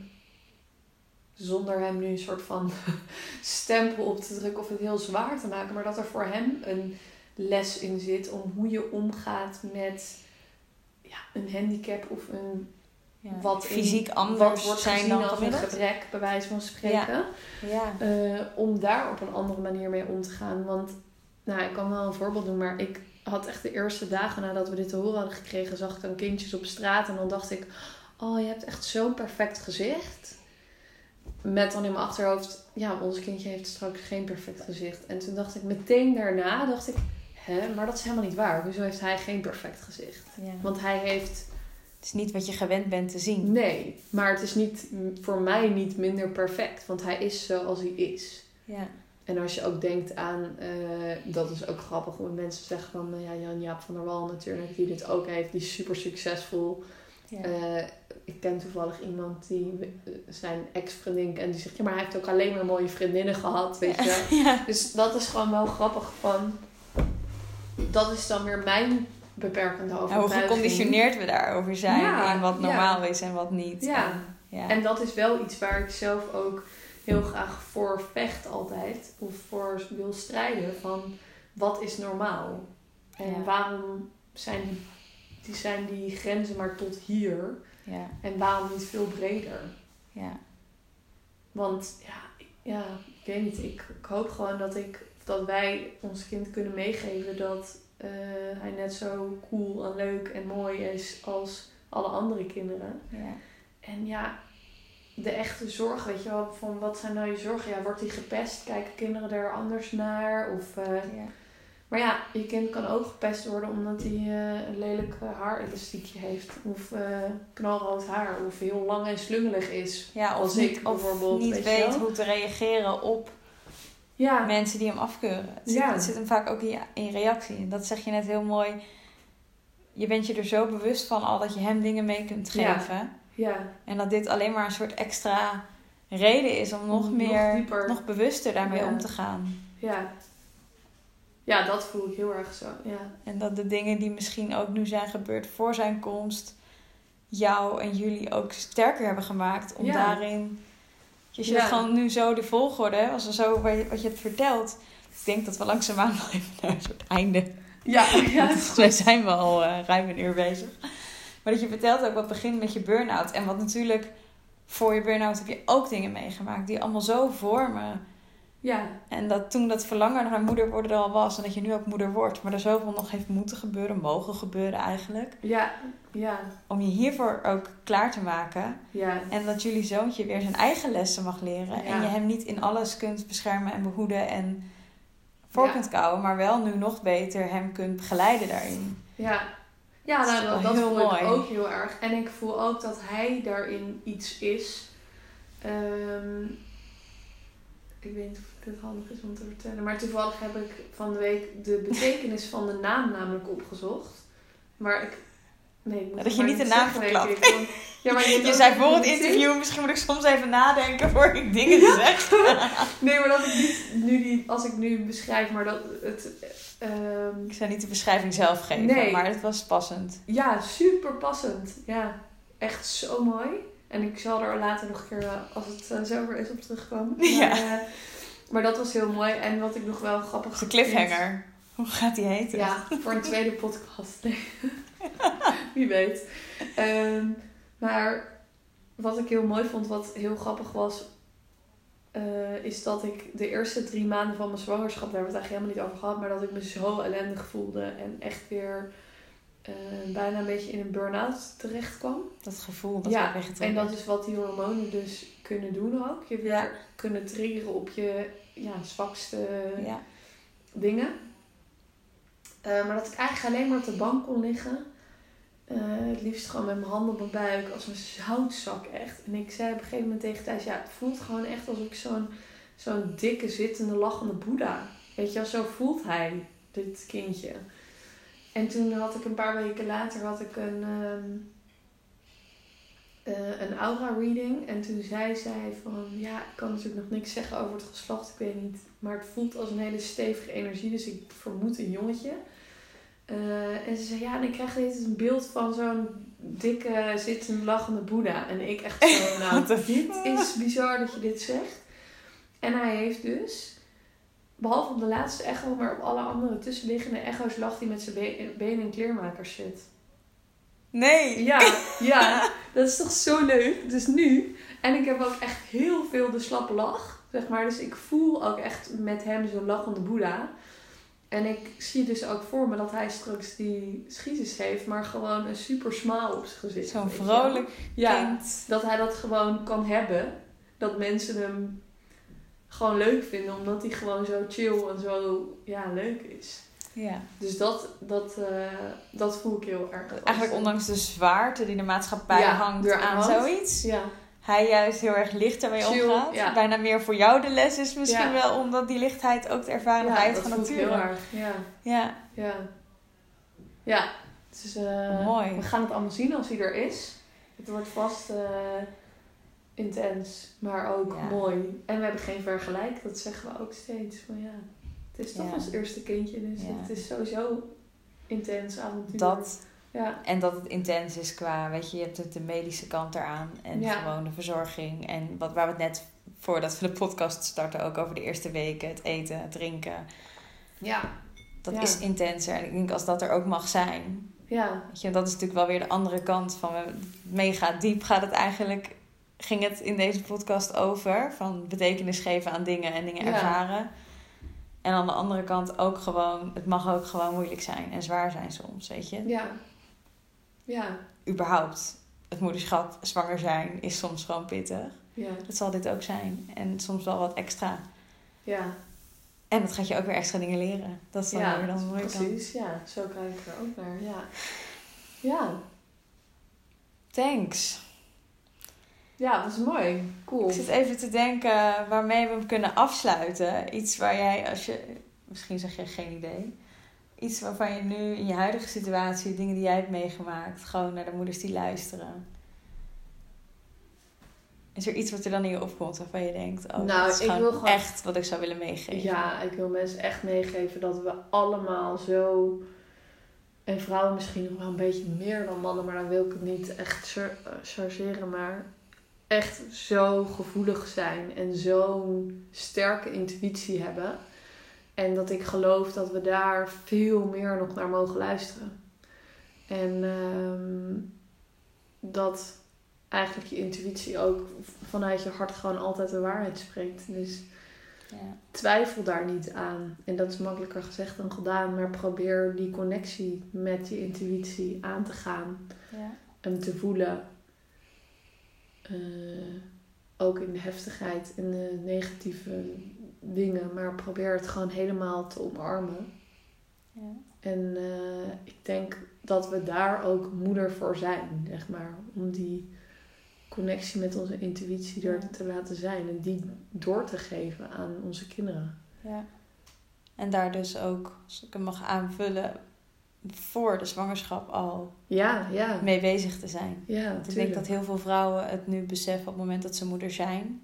zonder hem nu een soort van stempel op te drukken of het heel zwaar te maken, maar dat er voor hem een les in zit om hoe je omgaat met ja, een handicap of een Ja. wat Fysiek anders wat wordt zijn gezien dan als een gebrek, bij wijze van spreken. Ja. Eh, om daar op een andere manier mee om te gaan. Want, nou, ik kan wel een voorbeeld doen, maar ik had echt de eerste dagen nadat we dit te horen hadden gekregen, zag ik dan kindjes op straat en dan dacht ik, oh, je hebt echt zo'n perfect gezicht. Met dan in mijn achterhoofd, ja, ons kindje heeft straks geen perfect gezicht. En toen dacht ik meteen daarna, dacht ik, hè, maar dat is helemaal niet waar. Hoezo heeft hij geen perfect gezicht? Ja. Want hij heeft Het is niet wat je gewend bent te zien. Nee, maar het is niet, voor mij niet minder perfect. Want hij is zoals hij is. Ja. En als je ook denkt aan, eh, dat is ook grappig, hoe mensen zeggen van, nou ja, Jan-Jaap van der Wal natuurlijk, die dit ook heeft, die is super succesvol. Ja. Eh, ik ken toevallig iemand die eh, zijn ex-vriendin en die zegt, ja, maar hij heeft ook alleen maar mooie vriendinnen gehad, weet je. ja. Dus dat is gewoon wel grappig van, dat is dan weer mijn beperkende En hoe overtuiging. geconditioneerd we daarover zijn Ja, en wat ja. normaal is en wat niet. Ja. En, ja. En dat is wel iets waar ik zelf ook heel graag voor vecht altijd. Of voor wil strijden van wat is normaal? En waarom zijn die, die, zijn die grenzen maar tot hier? ja. En waarom niet veel breder? ja. Want ja, ik- ja ik weet niet. Ik, ik hoop gewoon dat, ik, dat wij ons kind kunnen meegeven dat eh, hij net zo cool en leuk en mooi is als alle andere kinderen. ja. En ja, de echte zorg, weet je wel, van wat zijn nou je zorgen? Ja, wordt hij gepest? Kijken kinderen er anders naar? Of, eh, ja. maar ja, je kind kan ook gepest worden omdat hij eh, een lelijk uh, haarelastiekje heeft. Of knalrood haar. Of heel lang en slungelig is. Ja, of Als niet, ik of bijvoorbeeld, niet weet hoe te reageren op Ja, mensen die hem afkeuren. Het zit, Ja. het zit hem vaak ook in, je- in reactie. En dat zeg je net heel mooi. Je bent je er zo bewust van al dat je hem dingen mee kunt Ja. geven. ja, En dat dit alleen maar een soort extra reden is om nog Nog meer, dieper. nog bewuster daarmee Ja. om te gaan. ja. Ja, dat voel ik heel erg zo. Ja, En dat de dingen die misschien ook nu zijn gebeurd voor zijn komst, jou en jullie ook sterker hebben gemaakt om Ja. Daarin. Je zit Ja. gewoon nu zo de volgorde, als er zo wat je, hebt verteld. Ik denk dat we langzaamaan wel even naar een soort einde. ja, ja. Mij zijn we al eh, ruim een uur bezig. Maar dat je vertelt ook wat begint met je burn-out. En wat natuurlijk voor je burn-out heb je ook dingen meegemaakt die allemaal zo vormen. ja. En dat toen dat verlangen naar moeder worden er al was. En dat je nu ook moeder wordt. Maar er zoveel nog heeft moeten gebeuren, mogen gebeuren eigenlijk. ja, ja, Om je hiervoor ook klaar te maken. ja. En dat jullie zoontje weer zijn eigen lessen mag leren. En je hem niet in alles kunt beschermen en behoeden en voor kunt kouwen. Maar wel nu nog beter hem kunt begeleiden daarin. Ja, ja Dat nou, dat, voel mooi. ik ook heel erg. En ik voel ook dat hij daarin iets is. Ehm, ik weet niet of dit handig is om te vertellen. Maar toevallig heb ik van de week de betekenis van de naam namelijk opgezocht. Maar ik... Nee, moet Dat je niet de naam verklapt. Ja, maar je, zei voor het interview, misschien moet ik soms even nadenken voor ik dingen zeg. Nee, maar dat ik niet nu die... Als ik nu beschrijf, maar dat het... ehm, Ik zou niet de beschrijving zelf geven, Nee. maar het was passend. Ja, super passend. Ja, echt zo mooi. En ik zal er later nog een keer, eh, als het eh, zover is, op terugkomen. Maar, Ja. eh, maar dat was heel mooi. En wat ik nog wel grappig De cliffhanger. Hoe gaat die heten? Ja, voor een tweede podcast. Nee. Wie weet. Ehm, maar wat ik heel mooi vond, wat heel grappig was, eh, is dat ik de eerste drie maanden van mijn zwangerschap, daar hebben we het eigenlijk helemaal niet over gehad, maar dat ik me zo ellendig voelde en echt weer eh, bijna een beetje in een burn-out terecht kwam. Dat gevoel dat Ja. En dat is wat die hormonen dus kunnen doen ook. Je Ja. kunnen triggeren op je ja, zwakste Ja. dingen. Eh, maar dat ik eigenlijk alleen maar op de bank kon liggen. Eh, het liefst gewoon met mijn handen op mijn buik. Als een zoutzak echt. En ik zei op een gegeven moment tegen Thijs. Ja, het voelt gewoon echt alsof ik zo'n zo'n dikke zittende lachende boeddha. Weet je wel, zo voelt hij. Dit kindje. En toen had ik een paar weken later had ik een, ehm, eh, een aura reading. En toen zei zij van, ja, ik kan natuurlijk nog niks zeggen over het geslacht, ik weet niet. Maar het voelt als een hele stevige energie, dus ik vermoed een jongetje. Eh, en ze zei, ja, en ik krijg steeds een beeld van zo'n dikke, zittende, lachende boeddha. En ik echt zo, nou, dit is bizar dat je dit zegt. En hij heeft dus, behalve op de laatste echo, maar op alle andere tussenliggende echo's lag hij met zijn be- benen in kleermakers shit. Nee. Ja, ja, dat is toch zo leuk. Dus nu. En ik heb ook echt heel veel de slappe lach, zeg maar. Dus ik voel ook echt met hem zo'n lachende boeddha. En ik zie dus ook voor me dat hij straks die schiezes heeft, maar gewoon een super smile op zijn gezicht. Zo'n vrolijk. Ja, kind. dat hij dat gewoon kan hebben. Dat mensen hem gewoon leuk vinden, omdat hij gewoon zo chill en zo ja, leuk is. Ja. Dus dat, dat, eh, dat voel ik heel erg. Eigenlijk ondanks de zwaarte die de maatschappij Ja, hangt aan hangt. zoiets. Ja, Hij juist heel erg licht ermee Chill, omgaat. ja. Bijna meer voor jou de les is misschien Ja. wel omdat die lichtheid ook te ervaren ja uit van nature. heel erg. Ja, Ja, ja. Ja, dus, eh, Mooi. we gaan het allemaal zien als hij er is. Het wordt vast eh, intens, maar ook mooi. En we hebben geen vergelijk, dat zeggen we ook steeds. Van ja, het is toch ons eerste kindje, dus het is sowieso intens avontuur. dat. Ja, En dat het intens is qua, weet je, je hebt het de medische kant eraan. En Ja. gewoon de verzorging. En wat, waar we het net, voordat we de podcast starten, ook over de eerste weken. Het eten, het drinken. ja, Dat Ja. is intenser. En ik denk als dat er ook mag zijn. ja, Weet je, dat is natuurlijk wel weer de andere kant van mega diep gaat het eigenlijk. Ging het in deze podcast over van betekenis geven aan dingen en dingen Ja. ervaren. En aan de andere kant ook gewoon, het mag ook gewoon moeilijk zijn en zwaar zijn soms, weet je. ja. Ja, Überhaupt, het moederschap, zwanger zijn is soms gewoon pittig. ja, Dat zal dit ook zijn. En soms wel wat extra. ja. En dat gaat je ook weer extra dingen leren. Dat is dan ja, weer dan mooi precies. Ja, zo kijk ik er ook naar. Ja, ja. Thanks. ja dat is mooi. Cool. Ik zit even te denken waarmee we hem kunnen afsluiten. Iets waar jij, als je, misschien zeg je geen idee. Iets waarvan je nu in je huidige situatie, dingen die jij hebt meegemaakt, gewoon naar de moeders die luisteren. Is er iets wat er dan in je opkomt waarvan je denkt, oh, Nou, dat is ik wil gewoon- echt wat ik zou willen meegeven? Ja, ik wil mensen echt meegeven dat we allemaal zo. En vrouwen misschien nog wel een beetje meer dan mannen, maar dan wil ik het niet echt eh, chargeren, maar echt zo gevoelig zijn en zo'n sterke intuïtie hebben. En dat ik geloof dat we daar veel meer nog naar mogen luisteren. En ehm, dat eigenlijk je intuïtie ook vanuit je hart gewoon altijd de waarheid spreekt. Dus Ja. twijfel daar niet aan. En dat is makkelijker gezegd dan gedaan, maar probeer die connectie met je intuïtie aan te gaan. Ja. Hem te voelen. Eh, ook in de heftigheid en de negatieve dingen, maar probeer het gewoon helemaal te omarmen. Ja. En eh, ik denk dat we daar ook moeder voor zijn, zeg maar. Om die connectie met onze intuïtie er Ja. te laten zijn en die door te geven aan onze kinderen. Ja. En daar dus ook, als ik hem mag aanvullen, voor de zwangerschap al Ja, ja. mee bezig te zijn. Ja, Want ik denk dat heel veel vrouwen het nu beseffen op het moment dat ze moeder zijn.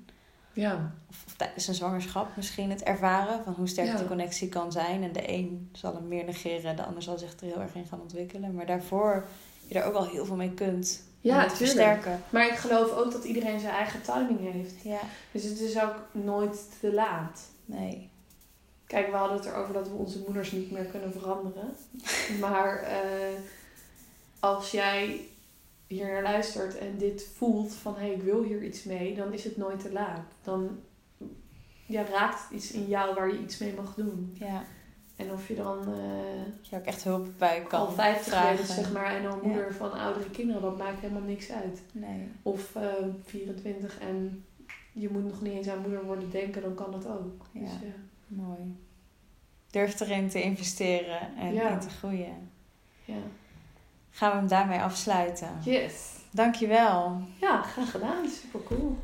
Ja, Of, of tijdens een zwangerschap misschien het ervaren van hoe sterk Ja. die connectie kan zijn. En de een zal hem meer negeren, de ander zal zich er heel erg in gaan ontwikkelen. Maar daarvoor je er ook al heel veel mee kunt. ja het versterken. Maar ik geloof ook dat iedereen zijn eigen timing heeft. Ja, Dus het is ook nooit te laat. nee. Kijk, we hadden het erover dat we onze moeders niet meer kunnen veranderen. maar eh, als jij hier naar luistert en dit voelt van hé, hey, ik wil hier iets mee, dan is het nooit te laat. Dan ja, raakt het iets in jou waar je iets mee mag doen. Ja, En of je dan dat je ook echt hulp bij kan al 50 vragen. bent, zeg maar, en al Ja. moeder van oudere kinderen, dat maakt helemaal niks uit. Nee. Of eh, 24 en je moet nog niet eens aan moeder worden denken, dan kan dat ook. Ja. Dus, ja. Mooi. Durf erin te investeren en Ja. in te groeien. ja gaan we hem daarmee afsluiten. Yes. Dankjewel. Ja, graag gedaan. Super cool.